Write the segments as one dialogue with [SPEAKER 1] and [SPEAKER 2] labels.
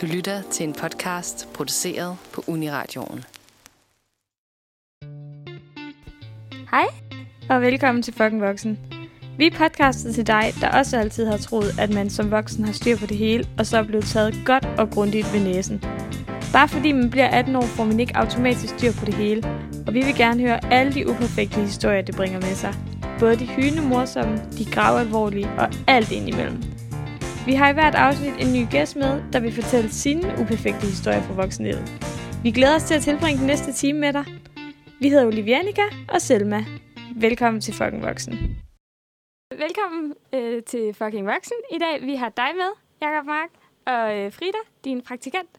[SPEAKER 1] Du lytter til en podcast produceret på Uniradioen.
[SPEAKER 2] Hej, og velkommen til Fucking Voksen. Vi er podcastet til dig, der også altid har troet, at man som voksen har styr på det hele, og så er blevet taget godt og grundigt ved næsen. Bare fordi man bliver 18 år, får man ikke automatisk styr på det hele, og vi vil gerne høre alle de uperfekte historier, det bringer med sig. Både de hyne morsomme, de gravalvorlige og alt indimellem. Vi har i hvert afsnit en ny gæst med, der vil fortælle sine uperfekte historier fra voksenlivet. Vi glæder os til at tilbringe den næste time med dig. Vi hedder Olivianika og Selma. Velkommen til Fucking Voksen. Velkommen øh, til Fucking Voksen. I dag vi har dig med, Jakob Mark, og øh, Frida, din praktikant.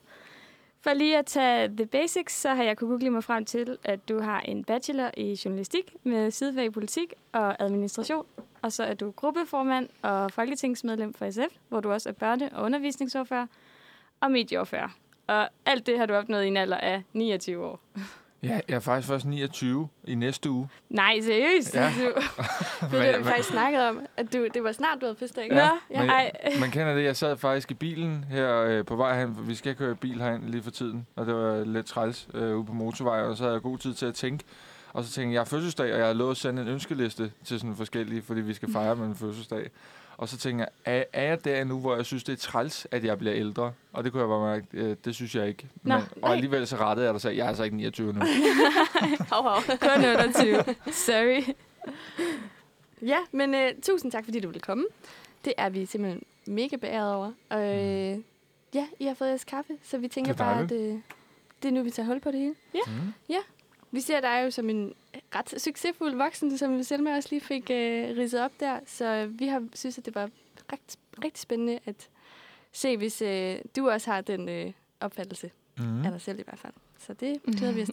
[SPEAKER 2] For lige at tage the basics, så har jeg kunne google mig frem til, at du har en bachelor i journalistik med sidefag i politik og administration. Og så er du gruppeformand og folketingsmedlem for SF, hvor du også er børne- og undervisningsordfører og medieordfører. Og alt det har du opnået i en alder af 29 år.
[SPEAKER 3] Ja, jeg er faktisk først 29 i næste uge.
[SPEAKER 2] Nej, seriøst?
[SPEAKER 3] Ja.
[SPEAKER 4] Det er det, vi faktisk snakkede om, at du, det var snart, du havde fødselsdag. ikke?
[SPEAKER 2] Nå,
[SPEAKER 4] ja.
[SPEAKER 3] men, man kender det, jeg sad faktisk i bilen her øh, på vej hen, vi skal køre bil herind lige for tiden, og det var lidt træls øh, ude på motorvejen, og så havde jeg god tid til at tænke. Og så tænkte jeg, jeg har fødselsdag, og jeg har lovet at sende en ønskeliste til sådan forskellige, fordi vi skal fejre min fødselsdag. Og så tænker jeg, er, er jeg der nu, hvor jeg synes, det er træls, at jeg bliver ældre? Og det kunne jeg bare mærke, øh, det synes jeg ikke.
[SPEAKER 2] Nå,
[SPEAKER 3] Men, og alligevel så rettede jeg dig og sagde, jeg er altså ikke 29 nu.
[SPEAKER 4] Hov, hov.
[SPEAKER 2] Kun 28. Sorry.
[SPEAKER 4] Ja, men uh, tusind tak, fordi du ville komme. Det er vi simpelthen mega beæret over. Og uh, ja, I har fået jeres kaffe, så vi tænker
[SPEAKER 3] er
[SPEAKER 4] bare, at uh, det er nu, vi tager hul på det hele.
[SPEAKER 3] Mm.
[SPEAKER 4] Vi ser dig jo som en ret succesfuld voksen, som Selma også lige fik uh, ridset op der. Så vi har synes, at det var rigtig, rigtig spændende at se, hvis uh, du også har den uh, opfattelse
[SPEAKER 3] Mm.
[SPEAKER 4] af dig selv i hvert fald. Så det glæder vi os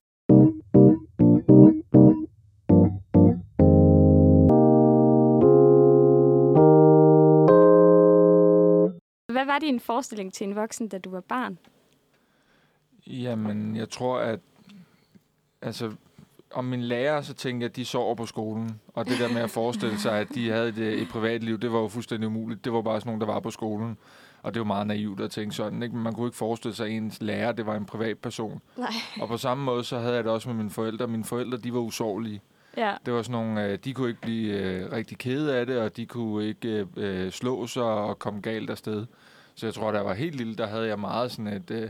[SPEAKER 2] Hvad var din forestilling til en voksen, da du var barn?
[SPEAKER 3] Jamen, jeg tror, at... Altså, om min lærer, så tænkte jeg, at de sover på skolen. Og det der med at forestille sig, at de havde et, øh, et privatliv, det var jo fuldstændig umuligt. Det var bare sådan nogen, der var på skolen. Og det var meget naivt at tænke sådan. Ikke? Men Man kunne ikke forestille sig, at ens lærer, det var en privat person.
[SPEAKER 4] Nej.
[SPEAKER 3] Og på samme måde, så havde jeg det også med mine forældre. Mine forældre, de var usårlige.
[SPEAKER 2] Ja.
[SPEAKER 3] Det var sådan nogle, øh, de kunne ikke blive øh, rigtig kede af det, og de kunne ikke øh, slå sig og komme galt afsted. Så jeg tror, da jeg var helt lille, der havde jeg meget sådan et, øh,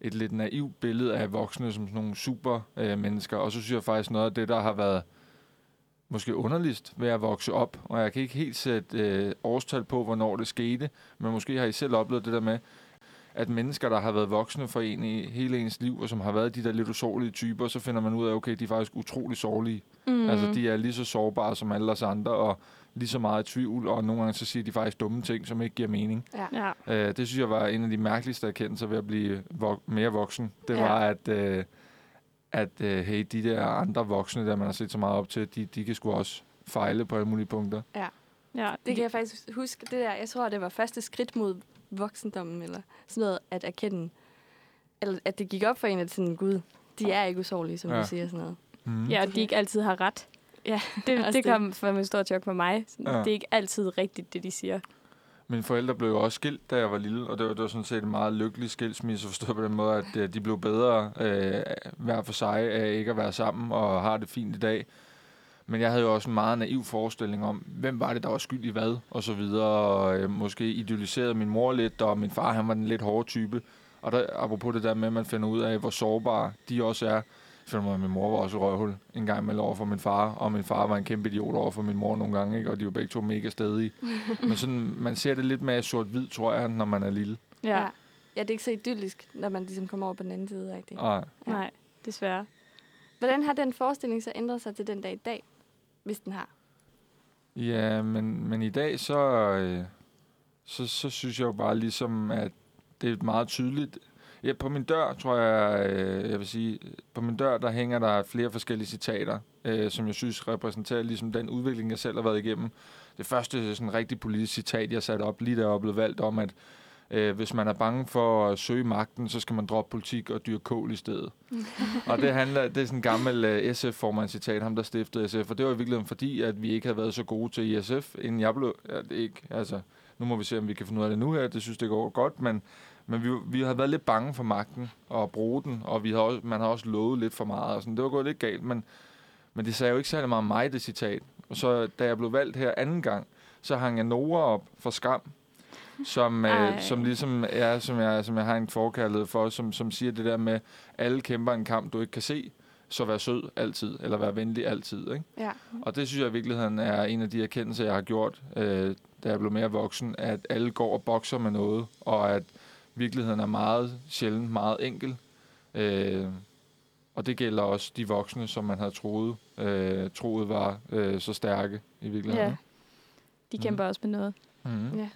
[SPEAKER 3] et lidt naivt billede af voksne som sådan nogle super øh, mennesker. Og så synes jeg faktisk noget af det, der har været måske underligst ved at vokse op, og jeg kan ikke helt sætte øh, årstal på, hvornår det skete, men måske har I selv oplevet det der med, at mennesker, der har været voksne for en i hele ens liv, og som har været de der lidt usårlige typer, så finder man ud af, okay, de er faktisk utrolig sårlige.
[SPEAKER 2] Mm.
[SPEAKER 3] Altså, de er lige så sårbare som alle os andre, og lige så meget i tvivl, og nogle gange så siger de faktisk dumme ting, som ikke giver mening.
[SPEAKER 4] Ja.
[SPEAKER 2] Ja.
[SPEAKER 3] Uh, det synes jeg var en af de mærkeligste erkendelser ved at blive vok- mere voksen. Det
[SPEAKER 4] Ja.
[SPEAKER 3] var, at, uh, at uh, hey, de der andre voksne, der man har set så meget op til, de, de kan sgu også fejle på alle mulige punkter.
[SPEAKER 2] ja.
[SPEAKER 4] Det kan jeg faktisk huske. Det der, jeg tror, det var første skridt mod voksendommen, eller sådan noget, at erkende, eller at det gik op for en, at sådan, gud, de er ikke usårlige, som ja.
[SPEAKER 3] Ja.
[SPEAKER 4] du siger sådan noget.
[SPEAKER 3] Mm.
[SPEAKER 2] Ja, og de ikke altid har ret.
[SPEAKER 4] Ja,
[SPEAKER 2] Det, det
[SPEAKER 4] det.
[SPEAKER 2] kom som en stor chok for mig. Sådan,
[SPEAKER 3] Ja.
[SPEAKER 2] Det er ikke altid rigtigt, det de siger.
[SPEAKER 3] Mine forældre blev jo også skilt, da jeg var lille, og det var, det var sådan set en meget lykkelig skilsmisse, forstået på den måde, at øh, de blev bedre øh, hver for sig af ikke at være sammen og har det fint i dag. Men jeg havde jo også en meget naiv forestilling om, hvem var det, der var skyld i hvad, og så videre. Og øh, måske idealiserede min mor lidt, og min far, han var den lidt hårde type. Og der, apropos det der med, at man finder ud af, hvor sårbare de også er. At min mor var også røvhul en gang imellem over for min far, og min far var en kæmpe idiot over for min mor nogle gange, ikke? og de var begge to mega stedige. Men sådan, man ser det lidt mere sort-hvid, tror jeg, når man er lille.
[SPEAKER 2] Ja.
[SPEAKER 4] ja. Det er ikke så idyllisk, når man ligesom kommer over på den anden side. Rigtig.
[SPEAKER 3] Og
[SPEAKER 4] Ja.
[SPEAKER 2] Nej, desværre.
[SPEAKER 4] Hvordan har den forestilling så ændret sig til den dag i dag, hvis den har?
[SPEAKER 3] Ja, men, men i dag, så, øh, så, så synes jeg jo bare ligesom, at det er meget tydeligt. Ja, på min dør, tror jeg, øh, jeg vil sige, på min dør, der hænger der flere forskellige citater, øh, som jeg synes repræsenterer ligesom den udvikling, jeg selv har været igennem. Det første sådan rigtig politisk citat, jeg satte op, lige da jeg blev valgt om, at øh, hvis man er bange for at søge magten, så skal man droppe politik og dyrke kål i stedet. og det handler, det er sådan en gammel uh, SF-formandscitat, ham der stiftede SF, og det var i virkeligheden fordi, at vi ikke havde været så gode til ISF, inden jeg blev, ja, det ikke, altså, nu må vi se, om vi kan finde ud af det nu her. Det synes, det går godt, men, men vi, vi har været lidt bange for magten og at bruge den, og vi har også, man har også lovet lidt for meget. Og sådan. Det var gået lidt galt, men, men det sagde jo ikke særlig meget om mig, det citat. Og så da jeg blev valgt her anden gang, så hang jeg Nora op for skam, som, øh, som ligesom er, som jeg, som jeg har en forkærlighed for, som, som siger det der med, alle kæmper en kamp, du ikke kan se, så vær sød altid, eller vær venlig altid. Ikke?
[SPEAKER 4] Ja.
[SPEAKER 3] Og det synes jeg i virkeligheden er en af de erkendelser, jeg har gjort, øh, da jeg blev mere voksen, at alle går og bokser med noget, og at virkeligheden er meget sjældent meget enkel. Øh, og det gælder også de voksne, som man havde troet, øh, troet var øh, så stærke i virkeligheden.
[SPEAKER 2] Ja. De kæmper mm. også med noget.
[SPEAKER 3] Mm-hmm.
[SPEAKER 4] ja.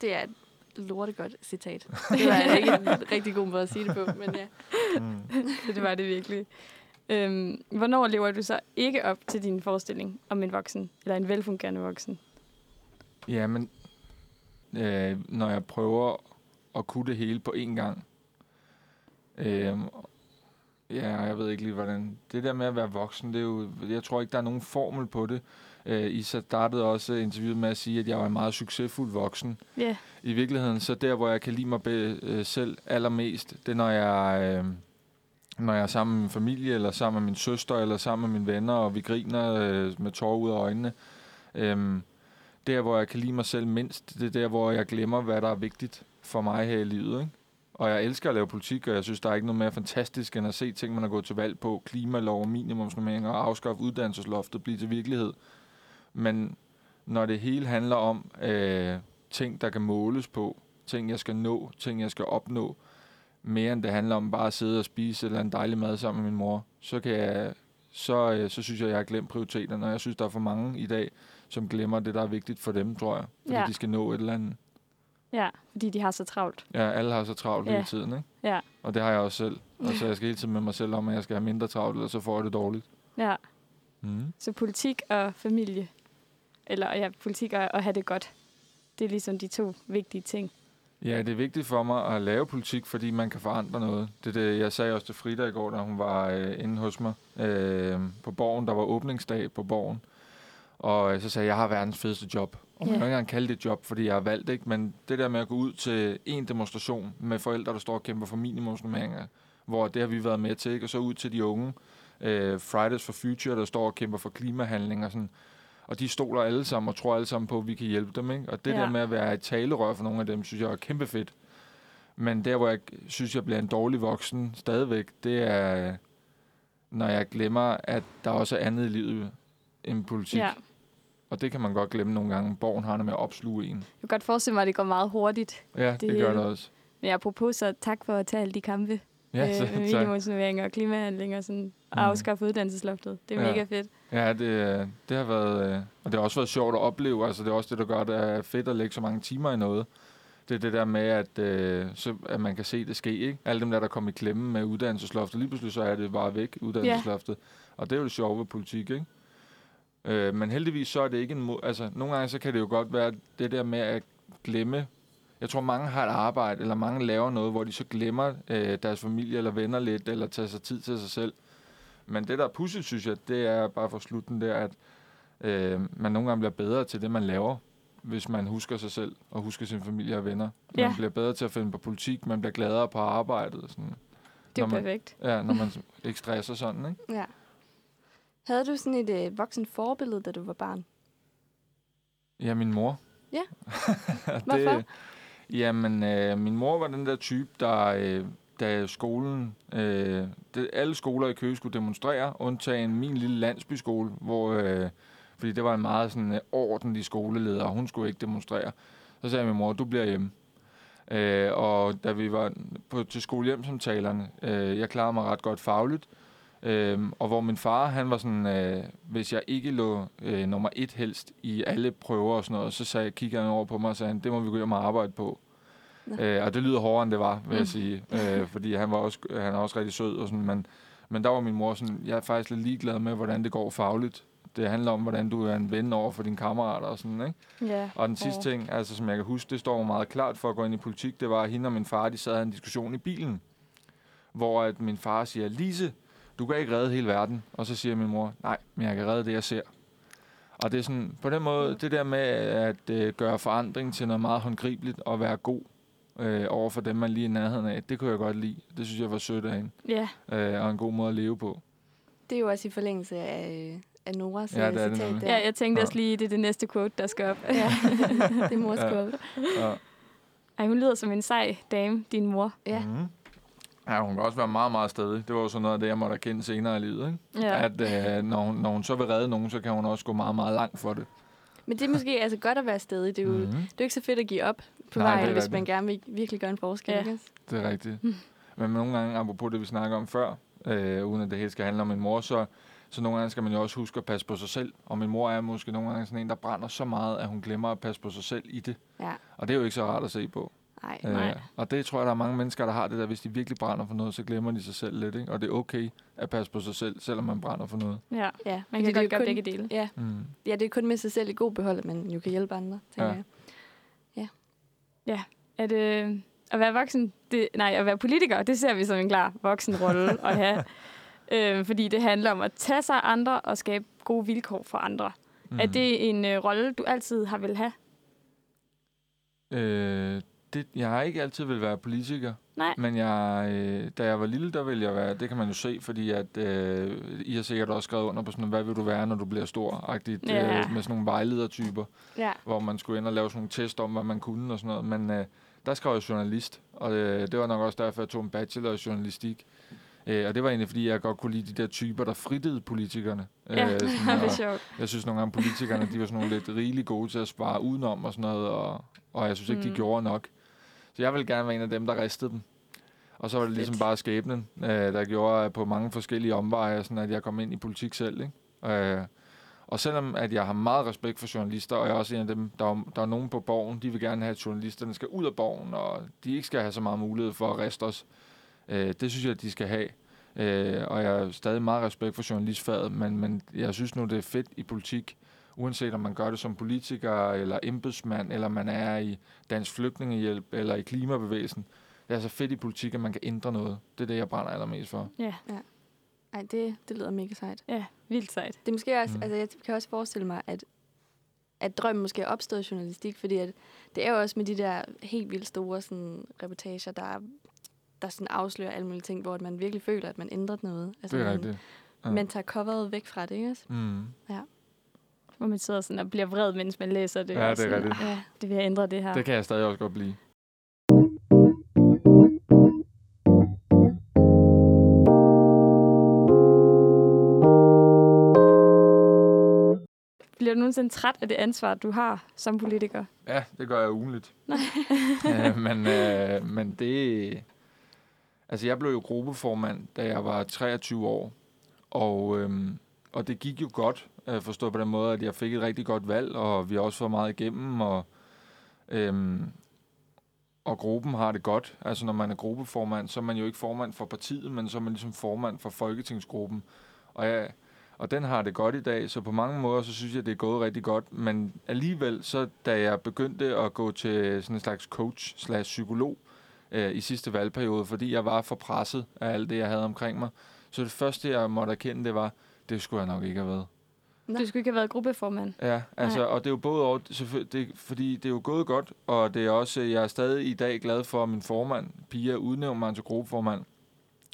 [SPEAKER 4] Det er et lortegodt citat. Det var ikke en rigtig god måde at sige det på, men ja.
[SPEAKER 3] Mm.
[SPEAKER 2] Det var det virkelig. Øhm, hvornår lever du så ikke op til din forestilling om en voksen, eller en velfungerende voksen?
[SPEAKER 3] Ja, men øh, når jeg prøver at kunne det hele på én gang. Øh, ja, jeg ved ikke lige, hvordan... Det der med at være voksen, det er jo... Jeg tror ikke, der er nogen formel på det. Øh, I startede også interviewet med at sige, at jeg var en meget succesfuld voksen.
[SPEAKER 2] Yeah.
[SPEAKER 3] I virkeligheden, så der, hvor jeg kan lide mig be, øh, selv allermest, det er, når jeg... Øh, når jeg er sammen med min familie, eller sammen med min søster, eller sammen med mine venner, og vi griner øh, med tårer ud af øjnene. Øhm, der, hvor jeg kan lide mig selv mindst, det er der, hvor jeg glemmer, hvad der er vigtigt for mig her i livet. Ikke? Og jeg elsker at lave politik, og jeg synes, der er ikke noget mere fantastisk, end at se ting, man har gået til valg på. Klimalov, minimumsnummeringer, afskaffe uddannelsesloftet, blive til virkelighed. Men når det hele handler om øh, ting, der kan måles på, ting, jeg skal nå, ting, jeg skal opnå, mere end det handler om bare at sidde og spise eller en dejlig mad sammen med min mor, så kan jeg, så, øh, så synes jeg, jeg har glemt prioriteterne. Og jeg synes, der er for mange i dag, som glemmer det, der er vigtigt for dem, tror jeg. Fordi
[SPEAKER 2] Ja.
[SPEAKER 3] de skal nå et eller andet.
[SPEAKER 2] Ja, fordi de har så travlt.
[SPEAKER 3] Ja, alle har så travlt
[SPEAKER 2] Ja.
[SPEAKER 3] hele tiden, ikke?
[SPEAKER 2] Ja,
[SPEAKER 3] Og det har jeg også selv. Og så jeg skal hele tiden med mig selv om, at jeg skal have mindre travlt, eller så får jeg det dårligt.
[SPEAKER 2] ja.
[SPEAKER 3] Mm.
[SPEAKER 2] Så politik og familie, eller ja, politik og at have det godt, det er ligesom de to vigtige ting.
[SPEAKER 3] Ja, det er vigtigt for mig at lave politik, fordi man kan forandre noget. Det det, jeg sagde også til Frida i går, da hun var øh, inde hos mig øh, på borgen. Der var åbningsdag på borgen. Og øh, så sagde jeg, jeg har verdens fedeste job. Og man
[SPEAKER 2] Ja.
[SPEAKER 3] kan ikke engang kalde det et job, fordi jeg har valgt ikke. Men det der med at gå ud til en demonstration med forældre, der står og kæmper for minimumsnummeringer, hvor det har vi været med til, ikke? og så ud til de unge. Øh, Fridays for Future, der står og kæmper for klimahandling og sådan. Og de stoler alle sammen og tror alle sammen på, at vi kan hjælpe dem. Ikke? Og det
[SPEAKER 2] Ja.
[SPEAKER 3] der med at være et talerør for nogle af dem, synes jeg er kæmpe fedt. Men der, hvor jeg synes, jeg bliver en dårlig voksen stadigvæk, det er, når jeg glemmer, at der også er andet i livet end politik.
[SPEAKER 2] Ja.
[SPEAKER 3] Og det kan man godt glemme nogle gange. Borgen har det med at opsluge en.
[SPEAKER 2] Jeg kan godt forestille mig, at det går meget hurtigt.
[SPEAKER 3] Ja,
[SPEAKER 2] Det
[SPEAKER 3] det, gør det også.
[SPEAKER 2] Men apropos, så tak for at tage alle de kampe.
[SPEAKER 3] Ja, så,
[SPEAKER 2] øh, med
[SPEAKER 3] så,
[SPEAKER 2] minimumsnummeringer og klimahandlinger og sådan, og
[SPEAKER 3] Mm.
[SPEAKER 2] afskaffe uddannelsesloftet. Det er
[SPEAKER 3] Ja.
[SPEAKER 2] mega fedt.
[SPEAKER 3] ja det, øh, det har været... øh, Og det har også været sjovt at opleve. Altså, det er også det, der gør det er fedt at lægge så mange timer i noget. Det er det der med, at, øh, så, at man kan se det ske. Ikke? Alle dem der, der kom i klemme med uddannelsesloftet, lige pludselig så er det bare væk, uddannelsesloftet. Og det er jo det sjove ved politik, ikke? Øh, men heldigvis så er det ikke en... Mo- altså, nogle gange så kan det jo godt være det der med at glemme... Jeg tror, mange har et arbejde, eller mange laver noget, hvor de så glemmer øh, deres familie eller venner lidt, eller tager sig tid til sig selv. Men det, der er pudsigt, synes jeg, det er bare for slutten der, at øh, man nogle gange bliver bedre til det, man laver, hvis man husker sig selv og husker sin familie og venner. Man
[SPEAKER 2] Ja.
[SPEAKER 3] bliver bedre til at finde på politik, man bliver gladere på arbejdet. og Sådan.
[SPEAKER 2] Det er
[SPEAKER 3] man-
[SPEAKER 2] perfekt.
[SPEAKER 3] Ja, når man ikke stresser sådan, ikke?
[SPEAKER 4] Ja. Havde du sådan et øh, voksen forbillede, da du var barn?
[SPEAKER 3] Ja, min mor.
[SPEAKER 4] Ja.
[SPEAKER 3] det,
[SPEAKER 4] Hvorfor?
[SPEAKER 3] Jamen, øh, min mor var den der type, der øh, da skolen, øh, det, alle skoler i Køge skulle demonstrere, undtagen min lille landsbyskole, hvor, øh, fordi det var en meget sådan øh, ordentlig skoleleder, og hun skulle ikke demonstrere. Så sagde min mor, du bliver hjemme. Øh, og da vi var på, til skolehjemsamtalerne, øh, jeg klarede mig ret godt fagligt, øh, og hvor min far, han var sådan, øh, hvis jeg ikke lå øh, nummer et helst i alle prøver og sådan noget, så sagde, kiggede han over på mig og sagde, det må vi gå hjem og arbejde på.
[SPEAKER 4] Nå.
[SPEAKER 3] Øh, og det lyder hårdere, end det var, vil jeg
[SPEAKER 2] Mm.
[SPEAKER 3] sige. Øh, fordi han var også, han er også rigtig sød. Og sådan, men, men der var min mor sådan, jeg er faktisk lidt ligeglad med, hvordan det går fagligt. Det handler om, hvordan du er en ven over for dine kammerater og sådan, ikke?
[SPEAKER 2] Ja.
[SPEAKER 3] Og den sidste
[SPEAKER 2] Åh.
[SPEAKER 3] ting, altså som jeg kan huske, det står meget klart for at gå ind i politik, det var, at hende og min far, de sad og havde en diskussion i bilen, hvor at min far siger, Lise, du kan ikke redde hele verden. Og så siger min mor, nej, men jeg kan redde det, jeg ser. Og det er sådan, på den måde, det der med at øh, gøre forandring til noget meget håndgribeligt og være god øh, over for dem, man lige er i nærheden af, det kunne jeg godt lide. Det synes jeg var sødt af hende,
[SPEAKER 2] Ja,
[SPEAKER 3] øh, og en god måde at leve på.
[SPEAKER 4] Det er jo også i forlængelse af, øh, af Noras
[SPEAKER 3] Ja,
[SPEAKER 4] ja,
[SPEAKER 3] det er det
[SPEAKER 4] citat der.
[SPEAKER 2] ja jeg tænkte
[SPEAKER 3] Ja.
[SPEAKER 2] også lige, det er det næste quote, der skal op.
[SPEAKER 4] Ja, det er mors
[SPEAKER 3] Ja.
[SPEAKER 4] quote.
[SPEAKER 3] Ja.
[SPEAKER 2] Ej, hun lyder som en sej dame, din mor.
[SPEAKER 4] Ja.
[SPEAKER 3] Mm-hmm. Ja, hun kan også være meget, meget stedig. Det var jo sådan noget af det, jeg måtte erkende senere i livet. Ikke?
[SPEAKER 2] Ja.
[SPEAKER 3] At øh, når, hun, når hun så vil redde nogen, så kan hun også gå meget, meget langt for det.
[SPEAKER 4] Men det er måske altså godt at være stedig. Det er jo, mm.
[SPEAKER 3] Mm-hmm.
[SPEAKER 4] det er jo ikke så fedt at give op på
[SPEAKER 3] Nej,
[SPEAKER 4] vejen, hvis man gerne vil virkelig gøre en forskel.
[SPEAKER 2] Ja.
[SPEAKER 4] Ikke?
[SPEAKER 3] Det er rigtigt. Men nogle gange, apropos det, vi snakker om før, øh, uden at det helt skal handle om min mor, så, så nogle gange skal man jo også huske at passe på sig selv. Og min mor er måske nogle gange sådan en, der brænder så meget, at hun glemmer at passe på sig selv i det.
[SPEAKER 4] Ja,
[SPEAKER 3] Og det er jo ikke så rart at se på.
[SPEAKER 4] Nej.
[SPEAKER 2] Nej.
[SPEAKER 3] Øh, og det tror jeg, der er mange mennesker, der har det der, hvis de virkelig brænder for noget, så glemmer de sig selv lidt. Ikke? Og det er okay at passe på sig selv, selvom man brænder for noget.
[SPEAKER 2] Ja,
[SPEAKER 4] Ja,
[SPEAKER 2] man
[SPEAKER 4] fordi
[SPEAKER 2] kan
[SPEAKER 4] det
[SPEAKER 2] godt
[SPEAKER 4] jo
[SPEAKER 2] gøre
[SPEAKER 4] kun-
[SPEAKER 2] begge dele.
[SPEAKER 4] Ja,
[SPEAKER 3] Mm.
[SPEAKER 4] ja, det er kun med sig selv i god behold, at man jo kan hjælpe andre, tænker
[SPEAKER 3] Ja.
[SPEAKER 4] jeg.
[SPEAKER 2] At øh, at være voksen, det, nej, at være politiker, det ser vi som en klar voksenrolle at have. Øh, fordi det handler om at tage sig af andre og skabe gode vilkår for andre. Mm. Er det en øh, rolle, du altid har vil have?
[SPEAKER 3] Øh, det, jeg har ikke altid vil være politiker.
[SPEAKER 2] Nej.
[SPEAKER 3] Men jeg, øh, da jeg var lille, der ville jeg være, det kan man jo se, fordi at, øh, I har sikkert også skrevet under på sådan, hvad vil du være, når du bliver stor-agtigt,
[SPEAKER 2] Ja.
[SPEAKER 3] øh, med sådan nogle vejledertyper,
[SPEAKER 4] Ja.
[SPEAKER 3] hvor man skulle ind og lave sådan nogle test om, hvad man kunne og sådan noget. Men øh, der skrev jeg journalist, og øh, det var nok også derfor, jeg tog en bachelor i journalistik. Øh, og det var egentlig, fordi jeg godt kunne lide de der typer, der frittede politikerne.
[SPEAKER 2] Ja,
[SPEAKER 3] sådan,
[SPEAKER 2] det er sjovt.
[SPEAKER 3] jeg synes nogle gange, politikerne, de var sådan nogle lidt rigeligt gode til at spare udenom og sådan noget, og, og jeg synes ikke. Mm. de gjorde nok. Så jeg vil gerne være en af dem, der ristede dem. Og så var det ligesom
[SPEAKER 2] Fedt.
[SPEAKER 3] bare skæbnen, øh, der gjorde på mange forskellige omveje, sådan at jeg kom ind i politik selv. Ikke? Øh, og selvom at jeg har meget respekt for journalister, og jeg er også en af dem, der er, der er nogen på borgen, de vil gerne have, at journalisterne skal ud af borgen, og de ikke skal have så meget mulighed for at riste os. Øh, det synes jeg, at de skal have. Øh, og jeg har stadig meget respekt for journalistfaget, men, men jeg synes nu, det er fedt i politik, uanset om man gør det som politiker, eller embedsmand, eller man er i Dansk Flygtningehjælp, eller i klimabevægelsen. Det er så fedt i politik, at man kan ændre noget. Det er det, jeg brænder allermest for.
[SPEAKER 2] Ja,
[SPEAKER 4] Ej, det, det lyder mega sejt.
[SPEAKER 2] ja, vildt sejt.
[SPEAKER 4] Det er måske også,
[SPEAKER 3] Mm.
[SPEAKER 4] altså jeg kan også forestille mig, at, at drømmen måske er opstået i journalistik, fordi at det er jo også med de der helt vildt store sådan, reportager, der, der sådan afslører alle mulige ting, hvor at man virkelig føler, at man ændrer noget. Altså,
[SPEAKER 3] Det er
[SPEAKER 4] man,
[SPEAKER 3] rigtigt. Ja.
[SPEAKER 4] man tager coveret væk fra det, ikke også?
[SPEAKER 3] Mm.
[SPEAKER 2] Hvor man sidder sådan og bliver vred, mens man læser det.
[SPEAKER 3] Ja, det er rigtigt.
[SPEAKER 2] "Ah, det vil jeg ændre det her.
[SPEAKER 3] Det kan jeg stadig også godt blive.
[SPEAKER 2] Bliver du nogensinde træt af det ansvar, du har som politiker?
[SPEAKER 3] Ja, det gør jeg ugenligt. øh, men, øh, men det... Altså, jeg blev jo gruppeformand, da jeg var 23 år. Og, øhm, og det gik jo godt, øh, forstået på den måde, at jeg fik et rigtig godt valg, og vi har også fået meget igennem, og, øhm, og gruppen har det godt. Altså, når man er gruppeformand, så er man jo ikke formand for partiet, men så er man ligesom formand for folketingsgruppen. Og jeg, og den har det godt i dag, så på mange måder, så synes jeg, det er gået rigtig godt. Men alligevel, så da jeg begyndte at gå til sådan en slags coach slash psykolog øh, i sidste valgperiode, fordi jeg var for presset af alt det, jeg havde omkring mig, så det første, jeg måtte erkende, det var, det skulle jeg nok ikke have været.
[SPEAKER 4] Nå.
[SPEAKER 2] Du skulle ikke have været gruppeformand.
[SPEAKER 3] Ja, altså,
[SPEAKER 2] Nej.
[SPEAKER 3] og det er jo både over, det, fordi det er jo gået godt, og det er også, jeg er stadig i dag glad for, at min formand, Pia, udnævnte mig til gruppeformand.